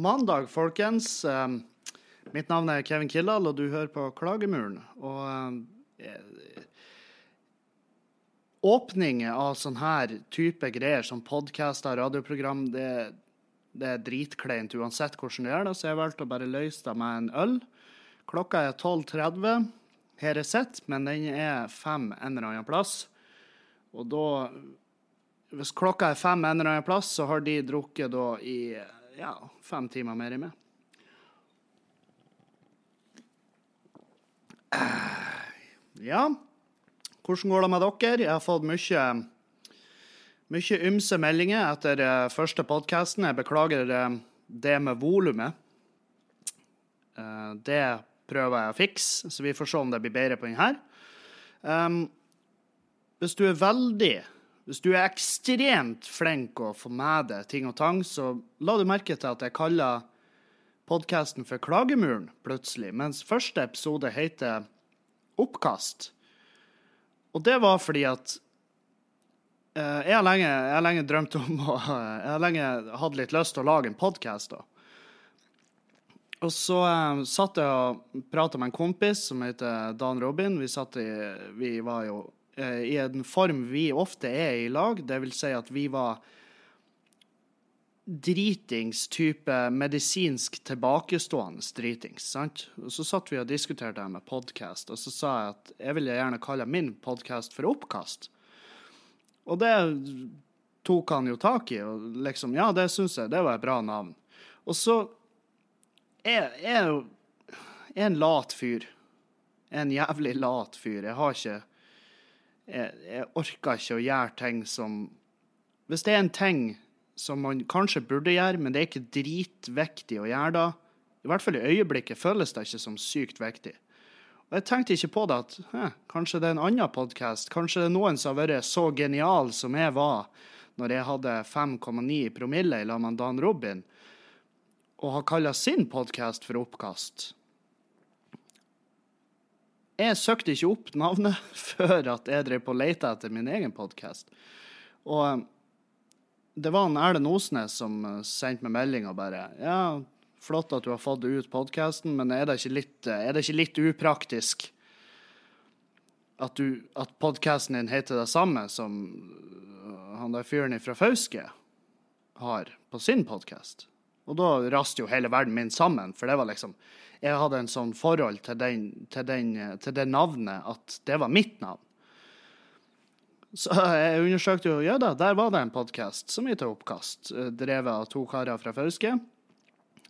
Mandag, folkens. Um, mitt navn er Kevin Kildahl, og du hører på Klagemuren. Og eh, åpninger av sånn her type greier som podkaster, radioprogram, det, det er dritkleint uansett hvordan du gjør det, så jeg valgte å bare løse det med en øl. Klokka er 12.30. Her er sett, men den er fem en eller annen plass. Og da Hvis klokka er fem en eller annen plass, så har de drukket da i ja, fem timer mer i meg. Ja, hvordan går det med dere? Jeg har fått mye, mye ymse meldinger etter uh, første podkasten. Jeg beklager uh, det med volumet. Uh, det prøver jeg å fikse, så vi får se om det blir bedre på denne. Um, hvis du er veldig Hvis du er ekstremt flink å få med deg ting og tang, så la du merke til at jeg kaller podkasten for Klagemuren plutselig, mens første episode heter Oppkast. Og det var fordi at uh, jeg, har lenge, jeg har lenge drømt om å Jeg har lenge hatt litt lyst til å lage en podkast. Og så eh, satt jeg og prata med en kompis som heter Dan Robin. Vi, i, vi var jo uh, i en form vi ofte er i lag. Vil si at vi var dritings type medisinsk tilbakestående dritings. sant? Og Så satt vi og diskuterte det med podkast, og så sa jeg at jeg ville gjerne kalle min podkast for Oppkast. Og det tok han jo tak i, og liksom Ja, det syns jeg, det var et bra navn. Og så er jeg jo en lat fyr. En jævlig lat fyr. Jeg har ikke jeg, orker ikke å gjøre ting som Hvis det er en ting som man kanskje burde gjøre, men det er ikke dritviktig å gjøre da, i hvert fall i øyeblikket føles det ikke som sykt viktig. Og jeg tenkte ikke på det at eh, kanskje det er en annen podkast, kanskje det er noen som har vært så genial som jeg var når jeg hadde 5,9 promille i lag med Dan Robin og har kalla sin podkast for Oppkast. Jeg søkte ikke opp navnet før at jeg drev på og lette etter min egen podkast. Og eh, det var en Erlend Osnes som eh, sendte meg melding og bare Ja, flott at du har fått ut podkasten, men er det, litt, eh, er det, ikke litt, upraktisk at, du, at podkasten din heter det samme som han der fyren fra Fauske har på sin podkast? Og da raste jo hele verden min sammen, for det var liksom Jeg hadde en sånn forhold til, den, til, den, til det navnet at det var mitt navn. Så jeg undersøkte jo, ja da, der var det en podkast som heter Oppkast, eh, drevet av to karer fra Fauske.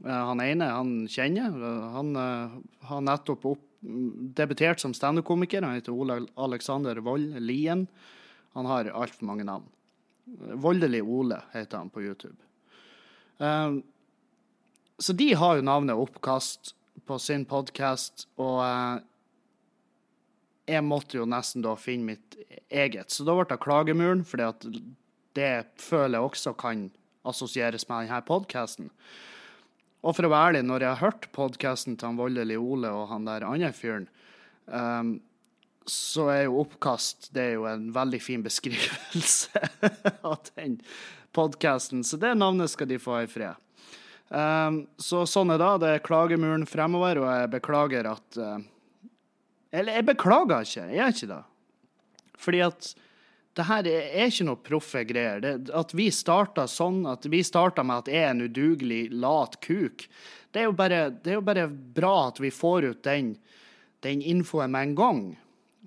Eh, han ene han kjenner. Han har nettopp opp, debutert som standup-komiker. Han heter Ole Alexander Vold Lien. Han har altfor mange navn. Voldelig Ole heter han på YouTube. Um, så de har jo navnet Oppkast på sin podkast, og eh, jeg måtte jo nesten da finne mitt eget. Så da ble det Klagemuren, for det føler jeg også kan assosieres med denne podkasten. Og for å være ærlig, når jeg har hørt podkasten til han Voldelig Ole og han der andre fyren, um, så er jo oppkast det er jo en veldig fin beskrivelse av den podkasten. Så det navnet skal de få i fred. Um, så sånn er det. Det er klagemuren fremover, og jeg beklager at uh, Eller jeg beklager ikke, jeg gjør ikke det. Fordi at det her er ikke noe proffe greier. Det, at vi starta sånn, at vi starta med at jeg er en udugelig, lat kuk, det er bare, det er jo bare bra at vi får ut den, den infoen med en gang.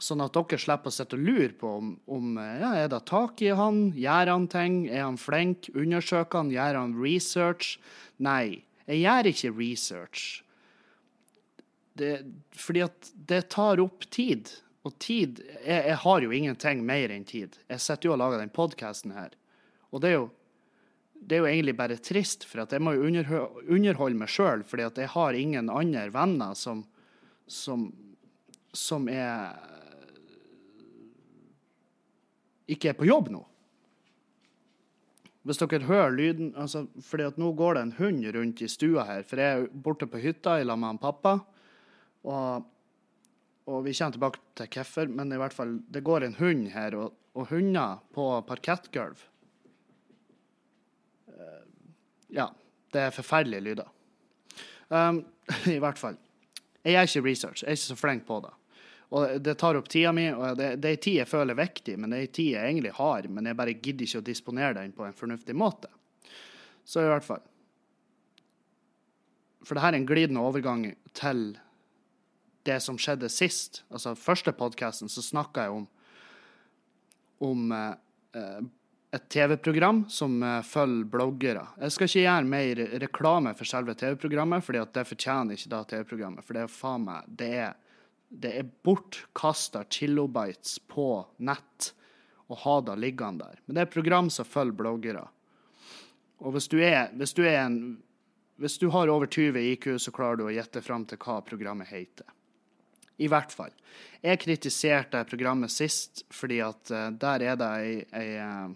Sånn at dere slipper å sitte og lure på om, om ja, er det tak i han, gjør han ting, er han flink, undersøker han, gjør han research? Nei, jeg gjør ikke research. Det, fordi at det tar opp tid. Og tid jeg, jeg, har jo ingenting mer enn tid. Jeg sitter jo og lager den podkasten her. Og det er, jo, det er jo egentlig bare trist, for jeg må jo underholde meg sjøl, fordi jeg har ingen andre venner som, som, som er ikke er på jobb nå. Hvis dere hører lyden altså, fordi at Nå går det en hund rundt i stua her, for jeg er borte på hytta i lag med han pappa. Og, og, vi kommer tilbake til hvorfor, men i hvert fall, det går en hund her, og, og hunder på parkettgulv eh, Ja, det er forferdelige lyder. Um, I hvert fall. Jeg er ikke research. Jeg er ikke så flink på det. Og det tar opp tida mi, og det, det er tid jeg føler er viktig, men det er tid jeg egentlig har, men jeg bare gidder ikke å disponere den på en fornuftig måte. Så i hvert fall. For det her er en glidende overgang til det som skjedde sist. Altså første podkasten så snakka jeg om om eh, et TV-program som eh, følger bloggere. Jeg skal ikke gjøre mer reklame for selve TV-programmet, for det fortjener ikke da TV-programmet. For det er faen meg det er, det er bortkasta kilobytes på nett å ha det liggende der. Men det er et program som følger bloggere. Og hvis du, er, hvis du en hvis du har over 20 IQ, så klarer du å gjette fram til hva programmet heter. I hvert fall. Jeg kritiserte programmet sist fordi at uh, der er det ei, ei, uh,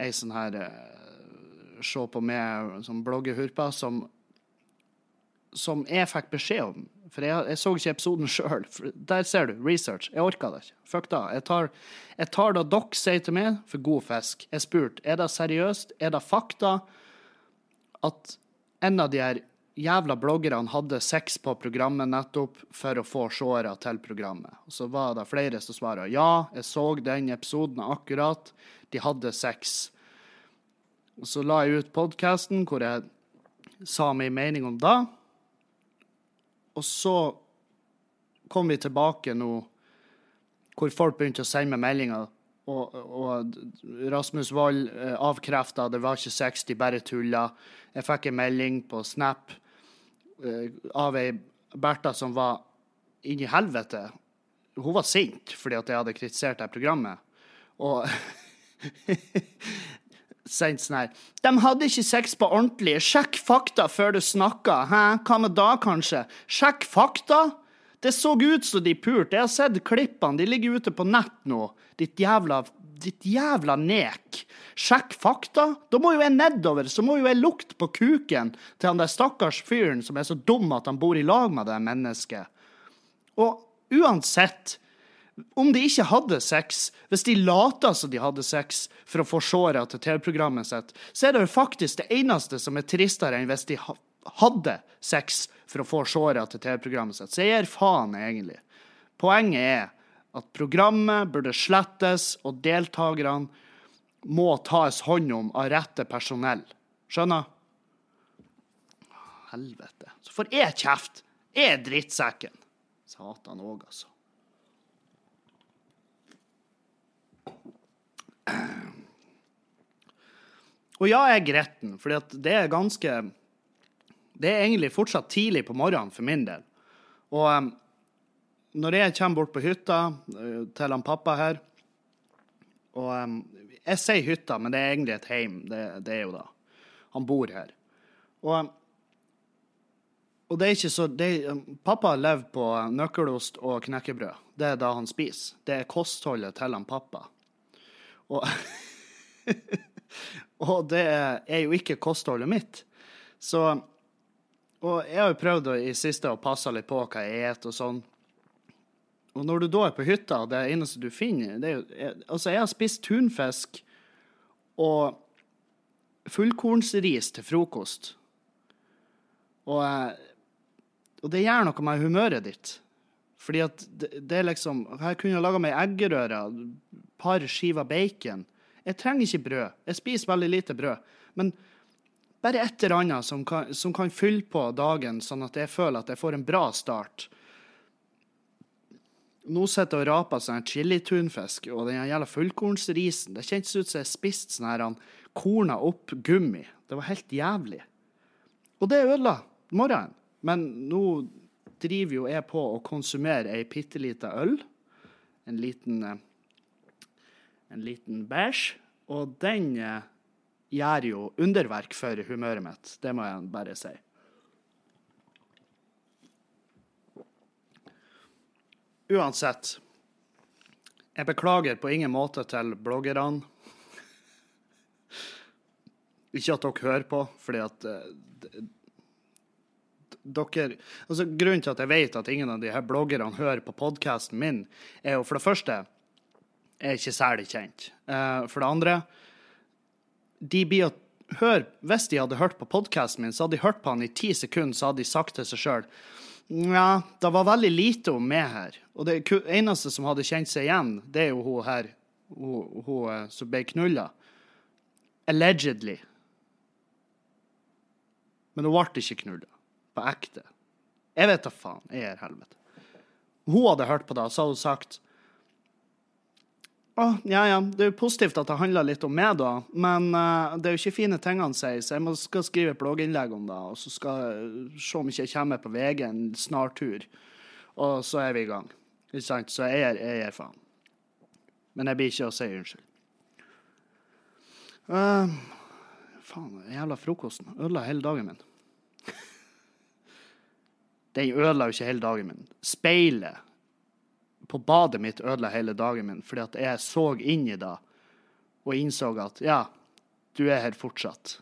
ei sånn her uh, Se på meg som bloggehurpa som, som jeg fikk beskjed om. For jeg, jeg så ikke episoden sjøl. Der ser du. Research. Jeg orka det ikke. Fuck da. Jeg tar, jeg tar det dere sier til meg, for god fisk. Jeg spurte er det seriøst, er det fakta at en av de her jævla bloggerne hadde sex på programmet nettopp for å få seere til programmet. Og så var det flere som svarte ja, jeg så den episoden akkurat, de hadde sex. Og så la jeg ut podkasten hvor jeg sa min mening om det. Og så kom vi tilbake nå hvor folk begynte å sende meg meldinger og, og, Rasmus Wold eh, avkrefta det var ikke sex, de bare tulla. Jeg fikk en melding på Snap eh, av ei Bertha som var inni helvete. Hun var sint fordi at jeg hadde kritisert det programmet. Og sendt her De hadde ikke sex på ordentlig. Sjekk fakta før du snakker. Hæ? Hva med da, kanskje? Sjekk fakta! Det så ut som de pulte. Jeg har sett klippene. De ligger ute på nett nå. Ditt jævla, ditt jævla nek. Sjekk fakta. Da må jo jeg nedover. Så må jo jeg lukte på kuken til han der stakkars fyren som er så dum at han bor i lag med det mennesket. Og uansett om de ikke hadde sex, hvis de lata som de hadde sex for å få seere til TV-programmet sitt, så er det jo faktisk det eneste som er tristere enn hvis de hadde sex for å få seere til TV-programmet sitt. Så jeg gir faen, egentlig. Poenget er at programmet burde slettes, og deltakerne må tas hånd om av rette personell. Skjønner? Helvete. Så får jeg kjeft. Jeg er drittsekken. Satan òg, altså. Og ja, jeg er gretten, for det er ganske det er egentlig fortsatt tidlig på morgenen for min del. Og um, når jeg kommer bort på hytta uh, til han pappa her Og um, jeg sier hytta, men det er egentlig et heim. Det, det er jo da. Han bor her. Og, og det er ikke så det, um, Pappa lever på nøkkelost og knekkebrød. Det er da han spiser. Det er kostholdet til han pappa. Og, og det er jo ikke kostholdet mitt. Så og jeg har jo prøvd i siste å passe litt på hva jeg spiser og sånn. Og når du da er på hytta, det eneste du finner det er jo, jeg, Altså, jeg har spist tunfisk og fullkornsris til frokost. Og, og, det gjør noe med humøret ditt. Fordi at det, det er liksom Jeg kunne laga meg eggerøre, par skiver bacon. Jeg trenger ikke brød. Jeg spiser veldig lite brød. Men bare et eller annet som kan, som kan fylle på dagen, sånn at jeg føler at jeg får en bra start. Nå sitter jeg og raper sånn chilitunfisk og den jævla fullkornsrisen. Det kjentes ut som jeg spiste sånn her korna opp gummi. Det var helt jævlig. Og det ødela morgenen. Men nå driver jo jeg på å konsumere ei bitte lita øl. En liten eh, En liten bæsj. Og den eh, gjør jo underverk for humøret mitt. Det må jeg bare si. Uansett. Jeg beklager på ingen måte til bloggerne. Ikke at dere hører på, fordi at uh, dere altså Grunnen til at jeg vet at ingen av de her bloggerne hører på podkasten min, er jo for det første er ikke særlig kjent. Uh, for det andre de blir å høre Hvis de hadde hørt på podkasten min, så hadde de hørt på han i ti sekunder, så hadde de sagt til seg sjøl Nja, det var veldig lite om meg her. Og det eneste som hadde kjent seg igjen, det er jo hun her, hun, hun eh, som ble knulla. Allegedly. Men hun ble ikke knulla. På ekte. Jeg vet da faen. Jeg er helvete. Hun hadde hørt på det, og så hadde hun sagt å, ja, ja, det er jo positivt at det handler litt om meg, da, men uh, det er jo ikke fine ting han sier, så jeg må, skal skrive et blogginnlegg om det, og så skal jeg se om ikke jeg kommer på VG en snartur, og så er vi i gang. Ikke sant? Så jeg er, faen. Men jeg blir ikke å si unnskyld. Uh, faen, jævla frokosten ødela hele dagen min. Den ødela jo ikke hele dagen min. Speilet på badet mitt ødela hele dagen min, fordi at jeg så inn i det og innså at ja, du er her fortsatt.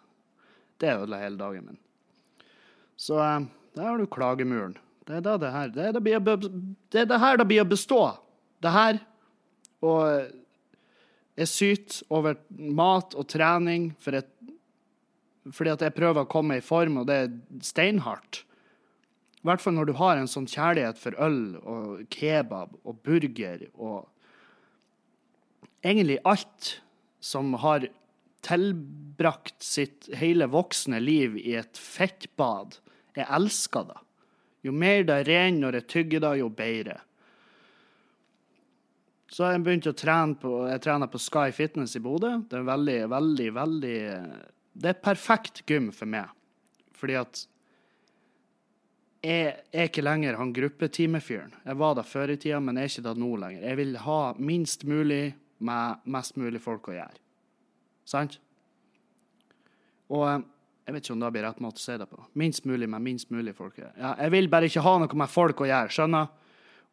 Det ødela hele dagen min. Så eh, der har du klagemuren. Det er, det, her. Det, er det, blir, det er det her det blir å bestå. Det her. Og jeg syter over mat og trening for et, fordi at jeg prøver å komme i form, og det er steinhardt. I hvert fall når du har en sånn kjærlighet for øl og kebab og burger og egentlig alt som har tilbrakt sitt hele voksne liv i et fettbad. Jeg elsker det. Jo mer det renner når jeg tygger det, jo bedre. Så jeg begynt å trene på jeg trener på Sky Fitness i Bodø. Det er veldig, veldig, veldig Det er perfekt gym for meg. Fordi at jeg er ikke lenger han gruppetimefyren. Jeg var da før i tida, men jeg er ikke det nå lenger. Jeg vil ha minst mulig med mest mulig folk å gjøre. Sant? Og eh, jeg vet ikke om det blir rett måte å si det på. Minst mulig med minst mulig folk å gjøre. Ja, jeg vil bare ikke ha noe med folk å gjøre, skjønner?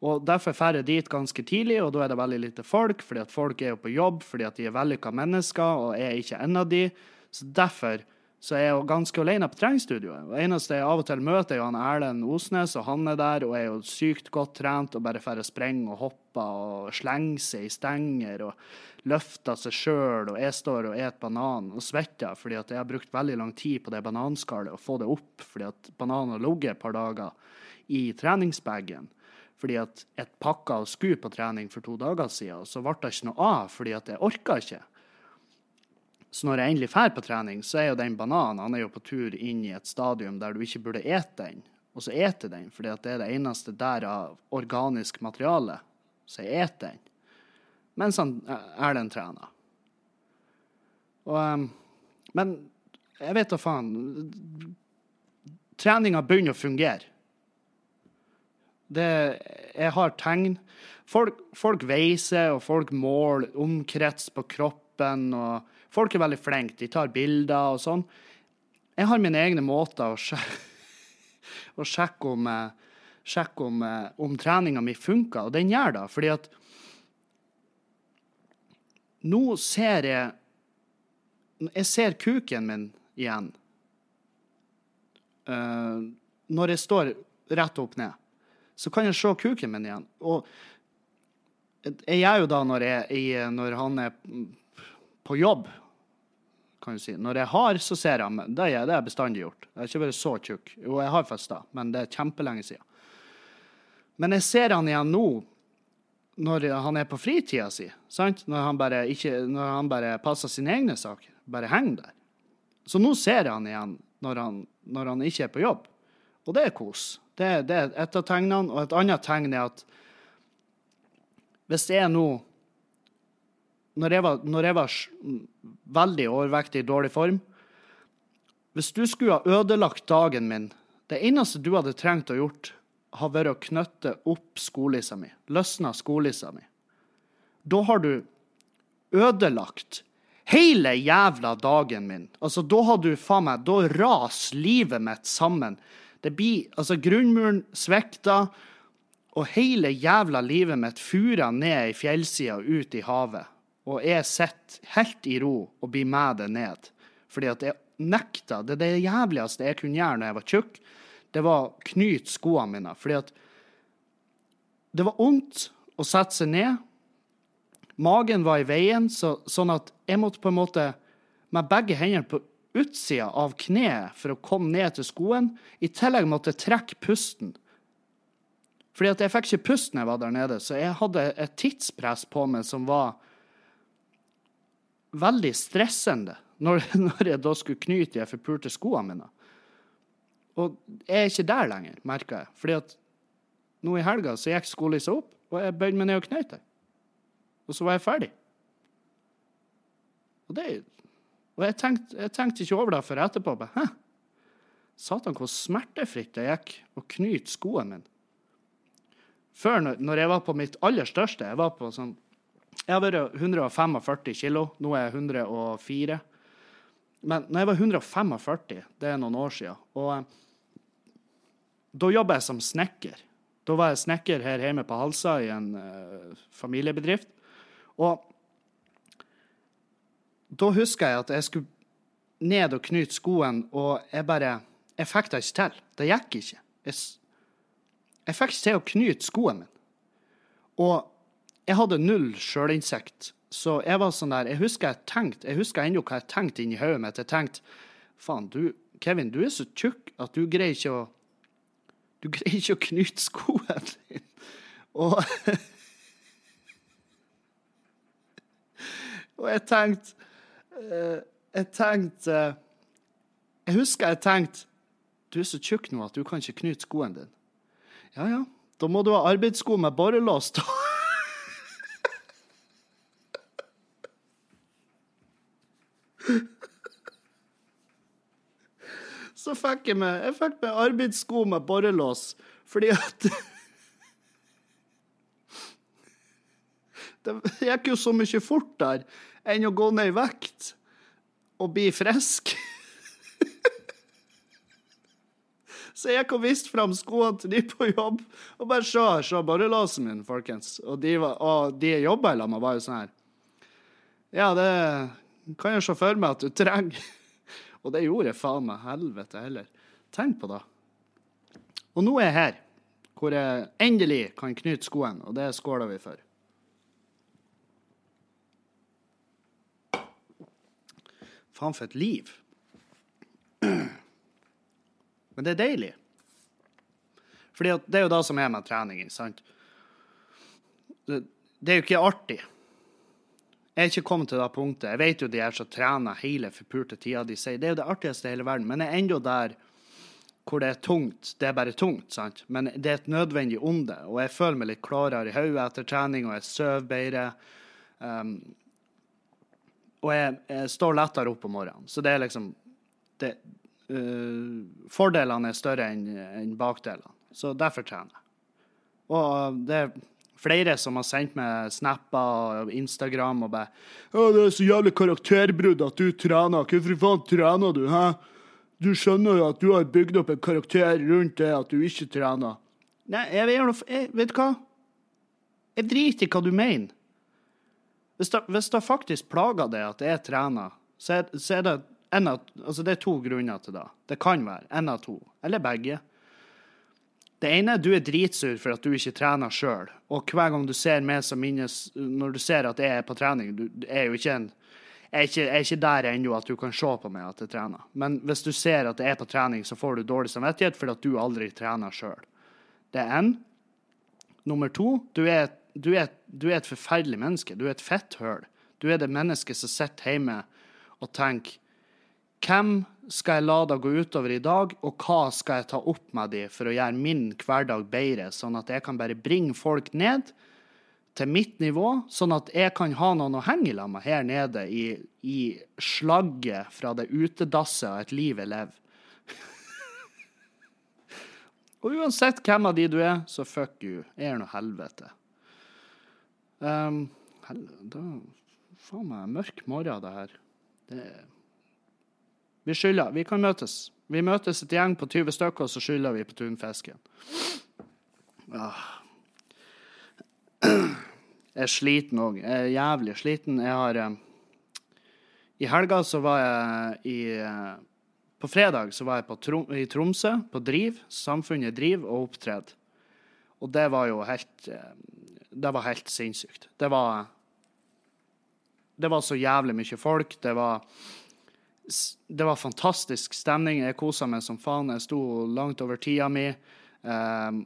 Og Derfor drar jeg dit ganske tidlig, og da er det veldig lite folk, fordi at folk er jo på jobb fordi at de er vellykka mennesker, og jeg er ikke en av de. Så derfor så er jeg ganske alene på treningsstudioet. Det eneste jeg av og til møter, er jo han Erlend Osnes, og han er der og er jo sykt godt trent og bare får sprenge og hoppe og slenge seg i stenger og løfter seg sjøl, og jeg står og et banan og svetter fordi at jeg har brukt veldig lang tid på det bananskallet og få det opp fordi at bananen har ligget et par dager i treningsbagen. Fordi at jeg pakka og skulle på trening for to dager siden, og så ble det ikke noe av fordi at jeg orka ikke. Så når jeg endelig drar på trening, så er jo den bananen han er jo på tur inn i et stadium der du ikke burde ete den, og så eter den, fordi det er det eneste der av organisk materiale. Så jeg eter den. Mens han Erlend trener. Og, ehm, men jeg vet da faen Treninga begynner å fungere. Det, jeg har tegn. Folk, folk veiser, og folk måler omkrets på kroppen. og Folk er veldig flinke. De tar bilder og sånn. Jeg har mine egne måter å, sjekke, å sjekke om, eh, sjekke om, eh, om treninga mi funker, og den gjør det. Fordi at nå ser jeg Jeg ser kuken min igjen. Uh, når jeg står rett opp ned, så kan jeg se kuken min igjen. Og jeg gjør jo da når, jeg, når han er på jobb kan du si. Når jeg har, så ser jeg men Det er, det er bestandig gjort. Jeg har ikke vært så tjukk. Jo, jeg har festa, men det er kjempelenge siden. Men jeg ser han igjen nå, når han er på fritida si. Sant? Når han bare, ikke, når han bare passer sine egne saker. Bare henger der. Så nå ser jeg han igjen når han, når han ikke er på jobb. Og det er kos. Det, det er et av tegnene. Og et annet tegn er at hvis er nå når jeg var, når jeg var veldig overvektig, i dårlig form Hvis du skulle ha ødelagt dagen min Det eneste du hadde trengt å gjort, har vært å knytte opp skolissa mi. Løsna skolissa mi. Da har du ødelagt hele jævla dagen min. Altså, da har du faen meg Da raser livet mitt sammen. Det blir Altså, grunnmuren svikter, og hele jævla livet mitt furer ned i fjellside og ut i havet. Og jeg sitter helt i ro og blir med det ned. Fordi at jeg nekta. Det er det jævligste jeg kunne gjøre når jeg var tjukk, det var å knyte skoene mine. Fordi at det var vondt å sette seg ned. Magen var i veien, så, sånn at jeg måtte på en måte med begge hendene på utsida av kneet for å komme ned til skoen. I tillegg måtte jeg trekke pusten. Fordi at jeg fikk ikke pust når jeg var der nede, så jeg hadde et tidspress på meg som var veldig stressende når, når jeg da skulle knyte de forpulte skoene mine. Og jeg er ikke der lenger, merka jeg. Fordi at nå i helga så gikk skolissa opp, og jeg bøyde meg ned og knøt den. Og så var jeg ferdig. Og, det, og jeg, tenkte, jeg tenkte ikke over det før etterpå. Bare, Hæ? Satan, hvor smertefritt det gikk å knyte skoen min. Før, når jeg var på mitt aller største Jeg var på sånn Jeg har vært 145 kilo. Nå er jeg 104. Men når jeg var 145, det er noen år siden, og eh, da jobba jeg som snekker. Da var jeg snekker her hjemme på Halsa i en uh, familiebedrift. Og da husker jeg at jeg skulle ned og knyte skoen, og jeg bare Jeg fikk det ikke til. Det gikk ikke. Jeg, jeg fikk ikke til å knyte skoen min. Og jeg hadde null sjølinnsikt. Så jeg var sånn der Jeg husker jeg tenkte, jeg husker ennå hva jeg tenkte inni hodet mitt. Jeg tenkte faen, du, Kevin, du er så tjukk at du greier ikke å Du greier ikke å knyte skoen din. Og Og jeg tenkte eh, Jeg tenkte Jeg husker jeg tenkte Du er så tjukk nå at du kan ikke knyte skoen din. Ja ja, da må du ha arbeidssko med borrelås, da. Så fikk jeg meg, jeg fikk meg arbeidssko med borrelås, fordi at Det gikk jo så mye fortere enn å gå ned i vekt og bli frisk. Så jeg gikk og viste fram skoene til de på jobb, og bare se, se borrelåsen min, folkens. Og de, var, og de jeg jobba sammen med, var jo sånn her Ja, det kan jeg se for meg at du trenger. Og det gjorde faen meg helvete heller. Tenk på det. Og nå er jeg her, hvor jeg endelig kan knyte skoene, og det skåler vi for. Faen, for et liv. Men det er deilig. Fordi det er jo det som er med trening. sant? Det, det er jo ikke artig. Jeg er ikke kommet til det punktet. Jeg vet jo de er som trener hele forpulte tida. De sier det er jo det artigste i hele verden. Men jeg er ennå der hvor det er tungt. Det er bare tungt, sant? Men det er et nødvendig onde. Og jeg føler meg litt klarere i hodet etter trening, og jeg sover bedre. Um, og jeg, jeg, står lettere opp om morgenen. Så det er liksom det, uh, Fordelene er større enn en bakdelene. Så derfor trener jeg. Og det er flere som har sendt meg snapper og Instagram og bare 'Å, det er så jævlig karakterbrudd at du trener. Hvorfor faen trener du, hæ?' Du skjønner jo at du har bygd opp en karakter rundt det at du ikke trener. Nei, jeg, jeg, jeg vet du hva? Jeg driter i hva du mener. Hvis det, hvis faktisk plager deg at jeg trener, så er, så er det en av, altså det er to grunner til det. Det kan være en av to, eller begge. Det ene er du er dritsur for at du ikke trener sjøl. Og hver gang du ser meg som minnes Når du ser at jeg er på trening Du er jo ikke en Jeg er ikke, jeg er ikke der ennå at du kan se på meg at jeg trener. Men hvis du ser at jeg er på trening, så får du dårlig samvittighet fordi at du aldri trener sjøl. Det er én. Nummer to, du er, du, er, du er, et forferdelig menneske. Du er et fetthøl. Du er det mennesket som sitter hjemme og tenker Hvem skal jeg la det gå utover i dag, og hva skal jeg ta opp med de for å gjøre min hverdag bedre, sånn at jeg kan bare bringe folk ned til mitt nivå, sånn at jeg kan ha noen å henge i med her nede i, i slagget fra det utedasset av et liv jeg lever. og uansett hvem av de du er, så fuck you. Jeg er nå helvete. Um, hel da, faen meg mørk morgen, det her. Det er vi skylder. Vi kan møtes. Vi møtes et gjeng på 20 stykker, og så skylder vi på tunfisken. Ah. Jeg er sliten òg. Jeg er jævlig sliten. Jeg har eh, I helga så var jeg i eh, På fredag så var jeg Trom, i Tromsø, på Driv. Samfunnet Driv, og opptred. Og det var jo helt eh, Det var helt sinnssykt. Det var Det var så jævlig mye folk. Det var Det var fantastisk stemning. Jeg kosa meg som faen. Jeg sto langt over tida mi. Eh,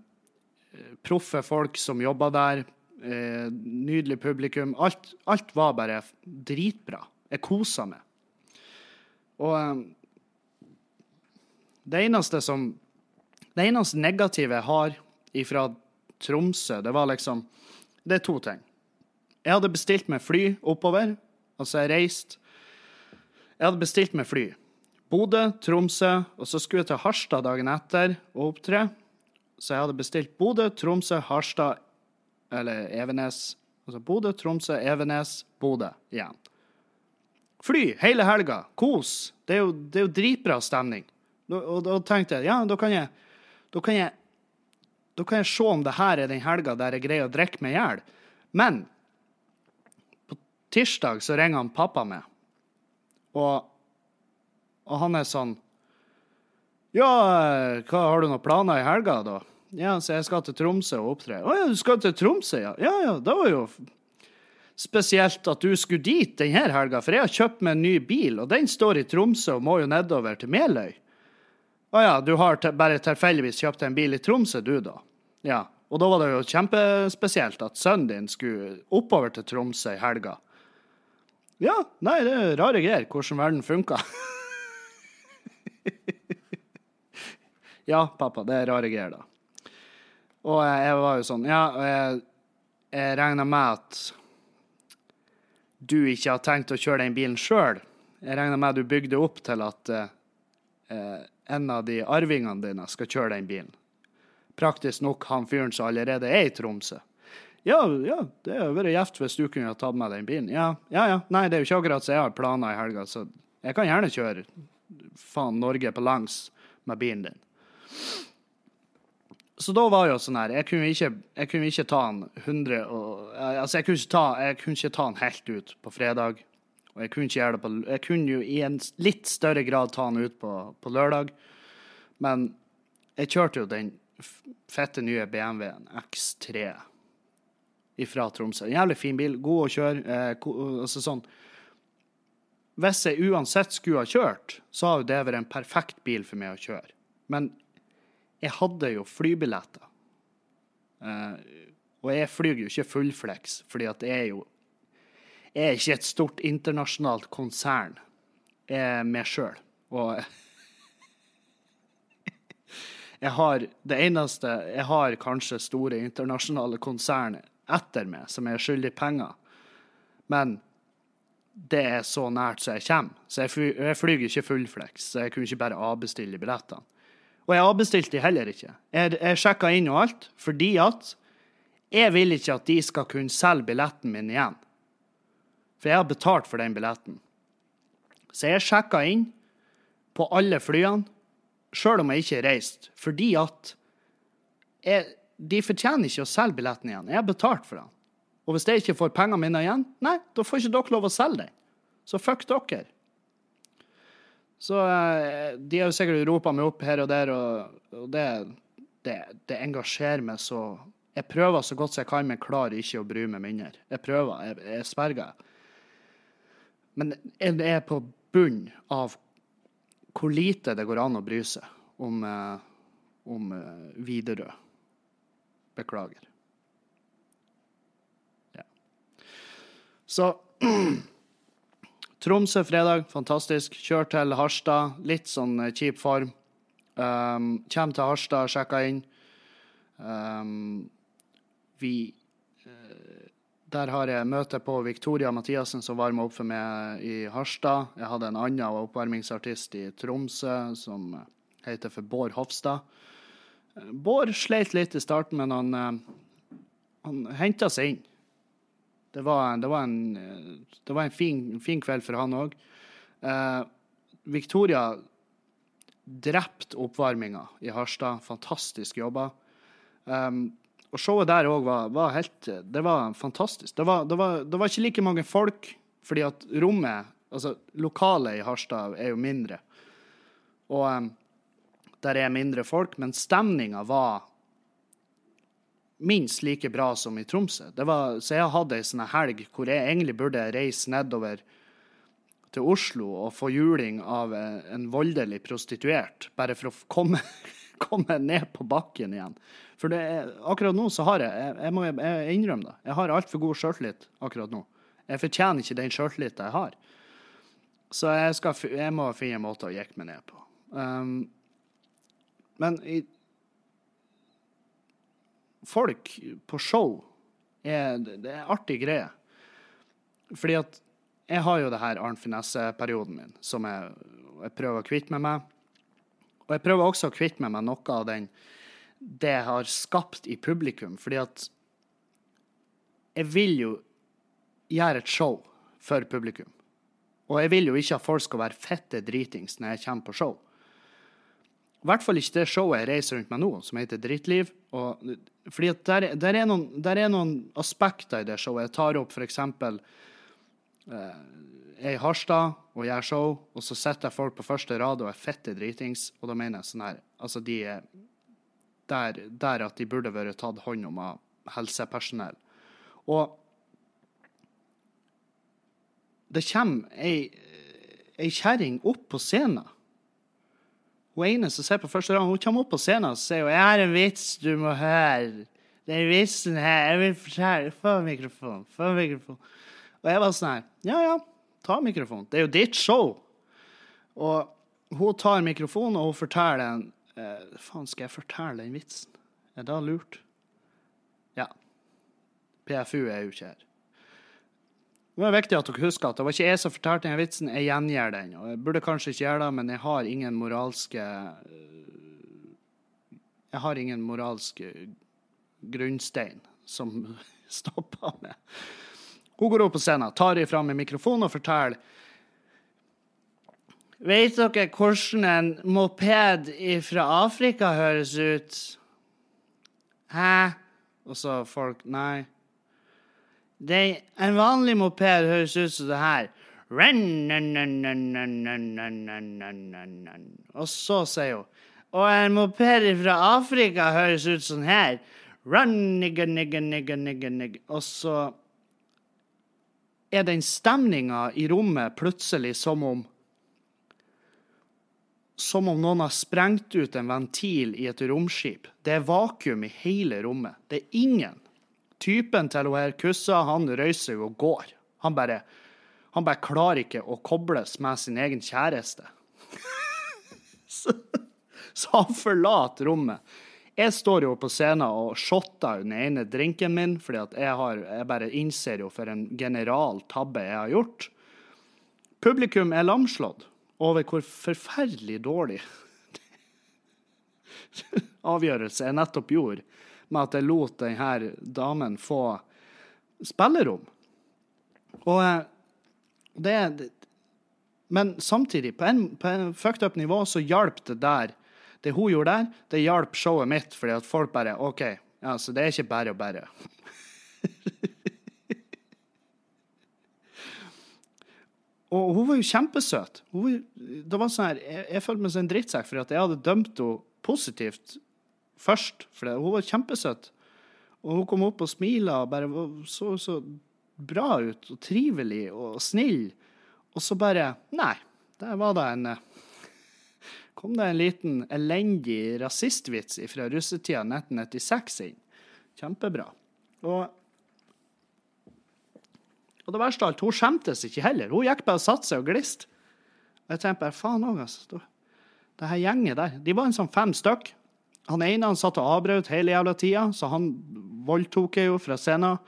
proffe folk som jobba der. Eh, nydelig publikum. Alt, alt var bare dritbra. Jeg kosa meg. Og eh, det eneste som Det eneste negative jeg har ifra Tromsø, det var liksom Det er to ting. Jeg hadde bestilt meg fly oppover. Altså, jeg reiste Jeg hadde bestilt meg fly. Bodø, Tromsø, og så skulle jeg til Harstad dagen etter og opptre. Så jeg hadde bestilt Bodø, Tromsø, Harstad eller Evenes. Altså Bodø, Tromsø, Evenes, Bodø igjen. Fly hele helga. Kos. Det er jo, det er jo dritbra stemning. Og da tenkte jeg ja, da kan jeg, da kan jeg da kan jeg se om det her er den helga der jeg greier å drikke meg i hjel. Men på tirsdag så ringer han pappa meg, og, og han er sånn Ja, hva, har du noen planer i helga, da? Ja, så jeg skal til Tromsø og opptre. Å ja, du skal til Tromsø, ja? Ja ja, det var jo spesielt at du skulle dit denne helga, for jeg har kjøpt meg en ny bil, og den står i Tromsø og må jo nedover til Meløy. Å ja, du har te bare tilfeldigvis kjøpt en bil i Tromsø, du, da? Ja. Og da var det jo kjempespesielt at sønnen din skulle oppover til Tromsø i helga. Ja, nei, det er rare greier hvordan verden funker. ja, pappa, det er rare greier, da. Og jeg, var jo sånn Ja, og jeg, jeg regna med at du ikke har tenkt å kjøre den bilen sjøl. Jeg regner med at du bygde opp til at eh, en av de arvingene dine skal kjøre den bilen. Praktisk nok han fyren som allerede er i Tromsø. Ja, ja, det hadde vært gjevt hvis du kunne ha tatt med den bilen. Ja, ja, ja. Nei, det er jo ikke akkurat så jeg har planer i helga, så jeg kan gjerne kjøre faen Norge på langs med bilen din. Så da var jo sånn her Jeg kunne ikke, jeg kunne ikke ta den 100 og Altså, jeg kunne ikke ta, jeg kunne ikke ta den helt ut på fredag. Og jeg kunne ikke gjøre det på Jeg kunne jo i en litt større grad ta den ut på, på lørdag. Men jeg kjørte jo den fette nye BMW-en X3 ifra Tromsø. En jævlig fin bil, god å kjøre. Eh, altså sånn Hvis jeg uansett skulle ha kjørt, så jo det vært en perfekt bil for meg å kjøre. Men jeg hadde jo flybilletter. Eh, og jeg flyr jo ikke fullflex, fordi at jeg er jo Jeg er ikke et stort internasjonalt konsern. Jeg er meg sjøl. Og jeg har det eneste Jeg har kanskje store internasjonale konsern etter meg som er skyldig penger. Men det er så nært som jeg kommer. Så jeg, fly, jeg flyr ikke fullflex, så jeg kunne ikke bare avbestille billettene. Og jeg avbestilte de heller ikke. Jeg, jeg sjekka inn og alt, fordi at jeg vil ikke at de skal kunne selge billetten min igjen. For jeg har betalt for den billetten. Så jeg sjekka inn på alle flyene, sjøl om jeg ikke reiste, fordi at jeg, de fortjener ikke å selge billetten igjen. Jeg har betalt for den. Og hvis jeg ikke får pengene mine igjen, nei, da får ikke dere lov å selge den. Så fuck dere. Så eh, de har jo sikkert ropa meg opp her og der, og, og det, det, det engasjerer meg så Jeg prøver så godt som jeg kan, men klarer ikke å bry meg mindre. Jeg prøver, jeg, jeg sverger. Men jeg er på bunn av hvor lite det går an å bry seg om, eh, om eh, Widerøe. Beklager. Ja. Så Tromsø fredag, fantastisk. Kjør til Harstad, litt sånn eh, kjip form. Um, Kjem til Harstad, sjekka inn. Um, vi uh, Der har jeg møte på Victoria Mathiassen, som varma opp for meg i Harstad. Jeg hadde en annen oppvarmingsartist i Tromsø som eh, heter for Bård Hofstad. Eh, Bård sleit litt i starten, men han, eh, han henta seg inn. Det var, det var en, eh, det var en fin, fin kveld for han òg. Eh, Victoria drepte oppvarminga i Harstad. Fantastisk jobba. Um, og showet der òg var, var helt Det var fantastisk. Det var, det, var, det var ikke like mange folk, fordi at rommet, altså lokalet i Harstad, er jo mindre. Og um, der er mindre folk, men stemninga var minst like bra som i Tromsø. Var, så jeg hadde ei sånn helg hvor jeg egentlig burde reise nedover til Oslo og få juling av en voldelig prostituert, bare for å komme, komme ned på bakken igjen. For er, akkurat nå så har jeg Jeg, jeg må jeg innrømme det. Jeg har altfor god sjøltillit akkurat nå. Jeg fortjener ikke den sjøltilliten jeg har. Så jeg, skal, jeg må finne en måte å jekke meg ned på. Um, men i, folk på show er, det er artig greie. Fordi at jeg har jo det her Arnt Finesse-perioden min, som jeg, jeg prøver å kvitte med meg. Og jeg prøver også å kvitte med meg noe av den det jeg har skapt i publikum. Fordi at jeg vil jo gjøre et show for publikum. Og jeg vil jo ikke at folk skal være fette dritings når jeg kommer på show. I hvert fall ikke det showet jeg reiser rundt med nå, som heter Drittliv. Og, fordi at der, der, er noen, der er noen aspekter i det showet. Jeg tar opp f.eks. Eh, jeg er i Harstad og gjør show, og så sitter folk på første rad og er fitte dritings. Og da mener jeg sånn her Altså, de er der, der at de burde vært tatt hånd om av helsepersonell. Og det kommer ei, ei kjerring opp på scenen. Hun ene som ser på første rad, hun kommer opp på scenen og sier 'Jeg har en vits du må høre'. Den vitsen her Jeg vil fortelle Få mikrofon. Få mikrofon. Og jeg var sånn her Ja, ja, ta mikrofon. Det er jo ditt show. Og hun tar mikrofonen, og hun forteller en eh, Faen, skal jeg fortelle den vitsen? Er det lurt? Ja. PFU er jo ikke her. Det er viktig at dere husker at det var ikke jeg som fortalte den vitsen, jeg gjengjør den. Og jeg burde kanskje ikke gjøre det, men jeg har ingen moralske øh, Jeg har ingen moralske grunnstein som stopper meg. Hun går opp på scenen, tar ifra meg mikrofonen og forteller Vet dere hvordan en moped fra Afrika høres ut? Hæ? Og så folk Nei. Det, en vanlig moped høres ut som det her. Og så sier hun Og en moped fra Afrika høres ut sånn her. Og så er den stemninga i rommet plutselig som om Som om noen har sprengt ut en ventil i et romskip. Det er vakuum i hele rommet. Det er ingen. Typen til hun her kussa, han røyser jo og går. Han bare, han bare klarer ikke å kobles med sin egen kjæreste. så, så han forlater rommet. Jeg står jo på scenen og shotter den ene drinken min, fordi at jeg, har, jeg bare innser jo for en general tabbe jeg har gjort. Publikum er lamslått over hvor forferdelig dårlig avgjørelse jeg nettopp gjorde med at jeg lot denne damen få spillerom. Og eh, det, Men samtidig, på en, på en fucked up nivå, så hjalp det der. Det hun gjorde der, det hjalp showet mitt, fordi at folk bare OK, ja, så det er ikke bare og bare. Og hun var jo kjempesøt. Hun, det var sånn her, jeg, jeg følte meg som en drittsekk for at jeg hadde dømt henne positivt først. For hun var kjempesøt. Og hun kom opp og smila og bare så så bra ut og trivelig og snill. Og så bare Nei, der var det en Kom det en liten elendig rasistvits fra russetida 1996 inn. Kjempebra. Og og det verste av alt, hun skjemtes ikke heller. Hun gikk bare og satte seg og gliste. Og jeg tenkte bare, faen òg, altså. Det her gjenget der. De var en sånn fem stykk. Han ene han satt og avbrøt hele jævla tida, så han voldtok jeg jo fra scenen.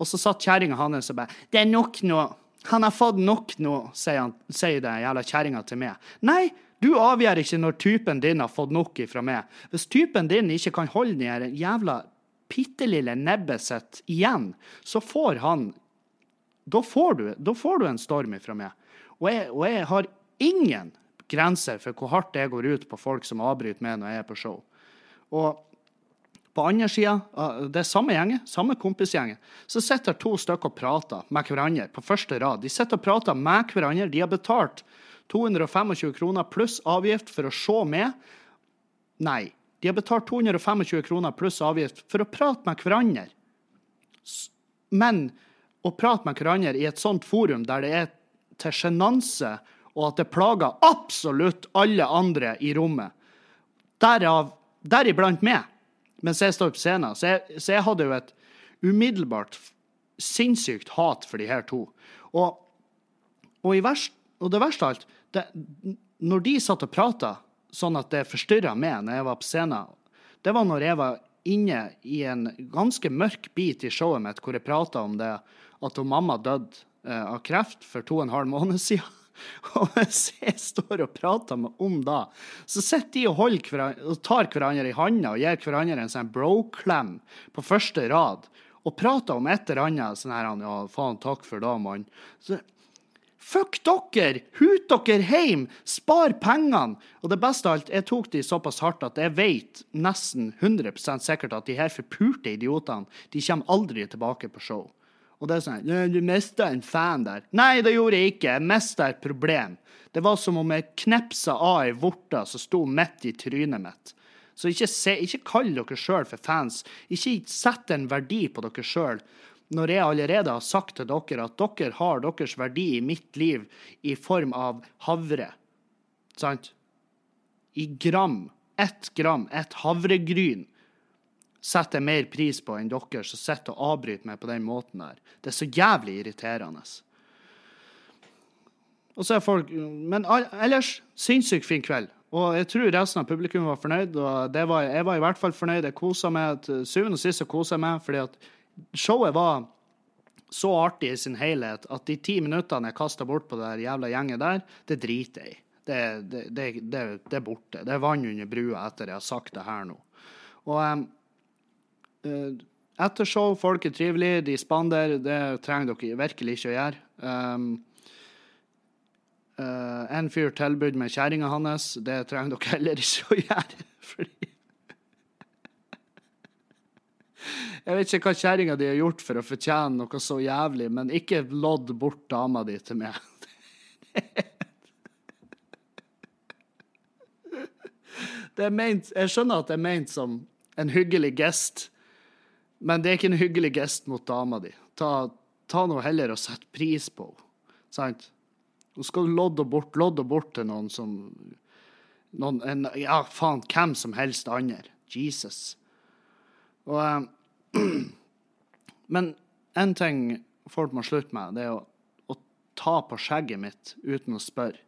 Og så satt kjerringa hans og bare 'Det er nok nå. Han har fått nok nå', sier, han, sier den jævla kjerringa til meg. Nei, du avgjør ikke når typen din har fått nok ifra meg. Hvis typen din ikke kan holde den jævla bitte lille nebbet sitt igjen, så får han da får, du, da får du en storm ifra meg. Og jeg, og jeg har ingen grenser for hvor hardt jeg går ut på folk som avbryter meg når jeg er på show. Og på andre sida, det er samme gjengen, samme kompisgjengen, så sitter to stykker og prater med hverandre på første rad. De sitter og prater med hverandre. De har betalt 225 kroner pluss avgift for å se med. Nei. De har betalt 225 kroner pluss avgift for å prate med hverandre. Men å prate med hverandre i et sånt forum der det er til sjenanse, og at det plager absolutt alle andre i rommet. Derav, deriblant meg, mens jeg står på scenen. Så jeg, så jeg hadde jo et umiddelbart sinnssykt hat for de her to. Og, og, verst, og det verste av alt, det, når de satt og prata sånn at det forstyrra meg når jeg var på scenen, det var når jeg var inne i en ganske mørk bit i showet mitt hvor jeg prata om det at mamma døde eh, av kreft for to og en halv måned siden. Og hvis jeg står og prater med om da, så sitter de og, holder, og tar hverandre i handa og gir hverandre en sånn bro-klem på første rad og prater om et eller annet sånn her Ja, faen, takk for det, mann. Fuck dere! Hut dere hjem! Spar pengene! Og det beste av alt, jeg tok de såpass hardt at jeg vet nesten 100% sikkert at de her forpurte idiotene de kommer aldri tilbake på show. Og det er sånn Du mista en fan der. Nei, det gjorde jeg ikke. Jeg mista et problem. Det var som om jeg knepsa av ei vorte som sto midt i trynet mitt. Så ikke, se, ikke kall dere sjøl for fans. Ikke sett en verdi på dere sjøl når jeg allerede har sagt til dere at dere har deres verdi i mitt liv i form av havre. Sant? I gram. Ett gram. Et havregryn setter jeg mer pris på enn dere som sitter og avbryter meg på den måten der. Det er så jævlig irriterende. Og så er folk Men ellers, sinnssykt fin kveld. Og jeg tror resten av publikum var fornøyd, og var, jeg var i hvert fall fornøyd. Jeg kosa meg. Til syvende og sist kosa meg, fordi at showet var så artig i sin helhet at de ti minuttene jeg kasta bort på det jævla gjenget der, det driter jeg i. Det, det, det, det, er borte. Det er vann under brua etter jeg har sagt det her nå. Og um, etter show, folk er trivelige, de spander. Det trenger dere virkelig ikke å gjøre. Um, uh, en fyr tilbød med kjerringa hans. Det trenger dere heller ikke å gjøre. fordi Jeg vet ikke hva kjerringa di har gjort for å fortjene noe så jævlig, men ikke lodd bort dama di til meg. Det er ment, jeg skjønner at det er ment som en hyggelig gest, men det er ikke en hyggelig gest mot dama di. Ta, ta nå heller og sett pris på henne. Sant? Nå skal du lodde bort, lodde bort til noen som noen, en, Ja, faen, hvem som helst andre. Jesus. Og eh, Men én ting folk må slutte med, det er å, å, ta på skjegget mitt uten å spørre.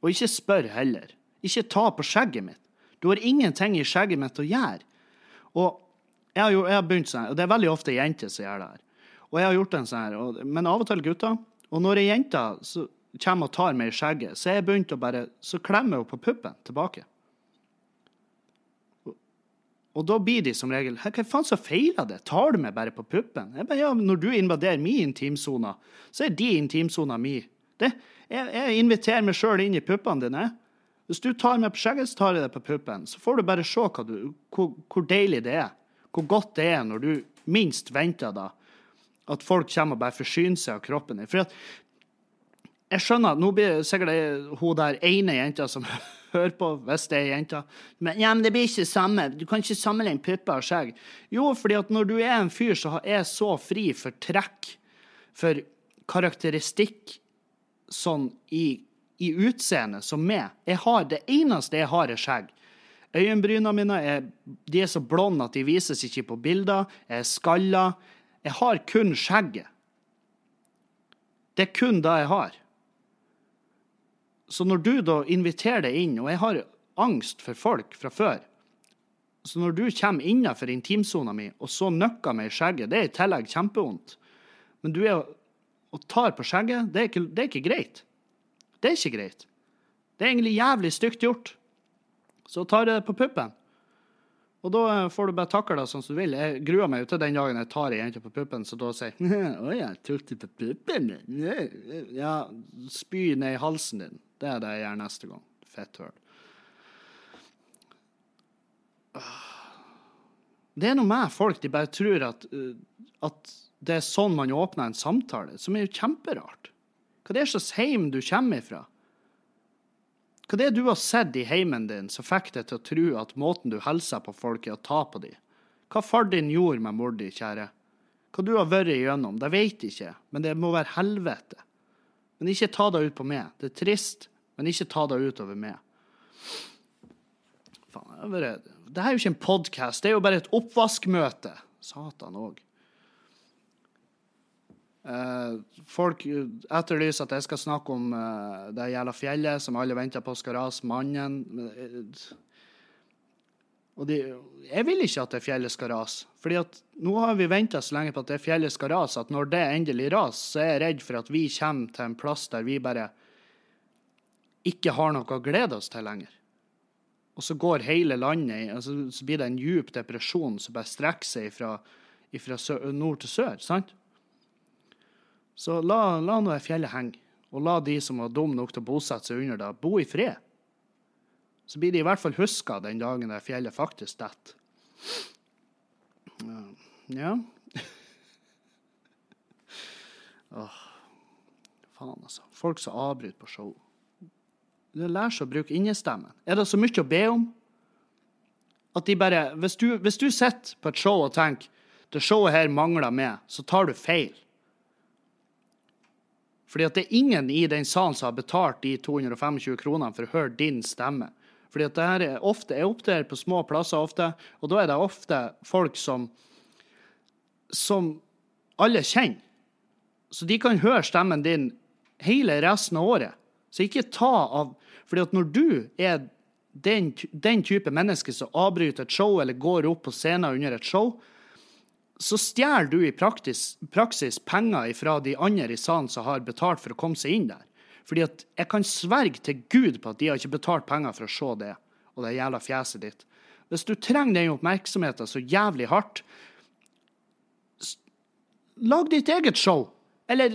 Og ikke spør heller. Ikke ta på skjegget mitt. Du har ingenting i skjegget mitt å gjøre. Og jeg har, jeg har begynt sånn, og det er veldig ofte jenter som gjør det her. Og jeg har gjort en sånn her, men av og til gutter. Og når ei jente kommer og tar meg i skjegget, så er jeg begynt å bare Så klemmer hun på puppen tilbake. Og da blir de som regel Hva faen så feiler det? Tar du meg bare på puppen? Jeg bare, ja, Når du invaderer min intimsone, så er de intimsona mi. Det, jeg, jeg, inviterer meg sjøl inn i puppene dine. Hvis du tar meg på skjegget, så tar jeg deg på puppen. Så får du bare se du, hvor, hvor, deilig det er. Hvor godt det er når du minst venter da, at folk kommer og bare forsyner seg av kroppen din. For at, jeg skjønner at nå blir det sikkert hun der ene jenta som hører på hvis det er jenta. Men, ja, men det blir ikke samme. Du kan ikke sammenligne pupper og skjegg. Jo, fordi at når du er en fyr som er så fri for trekk, for karakteristikk sånn i, i utseendet som meg Det eneste jeg har, er skjegg. Øyenbrynene mine er, de er så blonde at de vises ikke på bilder. Jeg er skalla. Jeg har kun skjegget. Det er kun det jeg har. Så når du da inviterer deg inn, og jeg har angst for folk fra før Så når du kommer innenfor intimsona mi, og så nøkker meg i skjegget, det er i tillegg kjempevondt. Men du er og tar på skjegget, det er, ikke, det er ikke greit. Det er ikke greit. Det er egentlig jævlig stygt gjort. Så tar jeg det på puppen. Og da får du bare takle det sånn som du vil. Jeg gruer meg til den dagen jeg tar ei jente på puppen, så da sier jeg Å ja, tok du på puppen? Ja, spy ned i halsen din. Det er det jeg gjør neste gang. Fetthøl. Det er noe med folk de bare tror at, uh, at det er sånn man åpner en samtale, som er jo kjemperart. Hva det er slags heim du kommer ifra? Hva det er du har sett i heimen din som fikk deg til å tro at måten du hilser på folk, er å ta på dem? Hva far din gjorde med mor di, kjære? Hva du har vært igjennom, det jeg ikke, men det må være helvete. Men ikke ta det ut på meg. Det er trist, men ikke ta det ut over meg. Faen, det, er jo ikke en podkast, det er jo bare et oppvaskmøte. Satan òg. Uh, folk etterlyser at jeg skal snakke om uh, det jævla fjellet som alle venter på skal rase, mannen. Og de, jeg vil ikke at det fjellet skal rase. fordi at nå har vi venta så lenge på at det fjellet skal rase, at når det endelig raser, så er jeg redd for at vi kommer til en plass der vi bare ikke har noe å glede oss til lenger. Og så går hele landet altså, Så blir det en djup depresjon som bare strekker seg fra, nord til sør. sant? Så la, la nå fjellet henge, og la de som var dumme nok til å bosette seg under det, bo i fred. Så blir de i hvert fall huska den dagen det fjellet faktisk detter. Ja Åh, faen, altså. Folk som avbryter på show. Det lærer seg å bruke innestemmen. Er det så mye å be om? At de bare Hvis du, hvis du sitter på et show og tenker det showet her mangler meg, så tar du feil. Fordi at det er ingen i den salen som har betalt de 225 kronene for å høre din stemme. Fordi at det her er ofte, Jeg opptrer på små plasser ofte, og da er det ofte folk som som alle kjenner. Så de kan høre stemmen din hele resten av året. Så ikke ta av fordi at når du er den, den type menneske som avbryter et show eller går opp på scenen under et show, så stjeler du i praktis, praksis penger fra de andre i salen som har betalt for å komme seg inn der. Fordi at jeg kan sverge til Gud på at de har ikke betalt penger for å se det og det jævla fjeset ditt. Hvis du trenger den oppmerksomheten så jævlig hardt, lag ditt eget show. Eller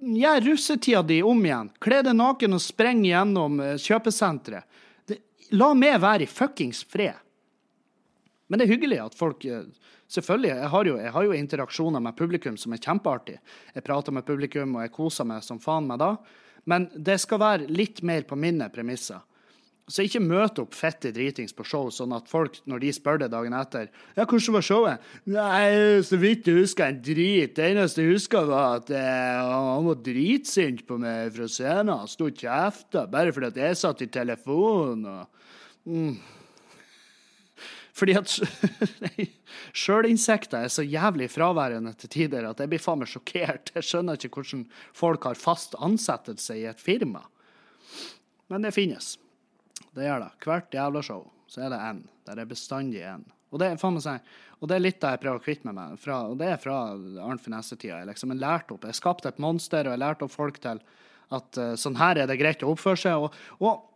gjør russetida di om igjen. Kle deg naken og spreng gjennom eh, kjøpesenteret. La meg være i fuckings fred. Men det er hyggelig at folk eh, Selvfølgelig, jeg har, jo, jeg har jo interaksjoner med publikum som er kjempeartig. Jeg prater med publikum, og jeg koser meg som faen meg da. Men det skal være litt mer på mine premisser. Så ikke møte opp fette dritings på show, sånn at folk, når de spør deg dagen etter Ja, hvordan var showet? Nei, så vidt jeg husker en drit. Det eneste jeg husker, var at eh, han var dritsint på meg fra scenen. Han sto og kjefta bare fordi jeg satt i telefonen. Og, mm. Fordi at sjølinsekter er så jævlig fraværende til tider at jeg blir faen meg sjokkert. Jeg skjønner ikke hvordan folk har fast ansettelse i et firma. Men det finnes. Det gjør det. Hvert jævla show så er det én. Der er bestandig én. Og det meg sånn, og det er litt det jeg prøver å kvitte meg med. Fra, og det er fra Arnt Finesse-tida. Jeg liksom lærte opp. Jeg skapte et monster, og jeg lærte opp folk til at uh, sånn her er det greit å oppføre seg. og, og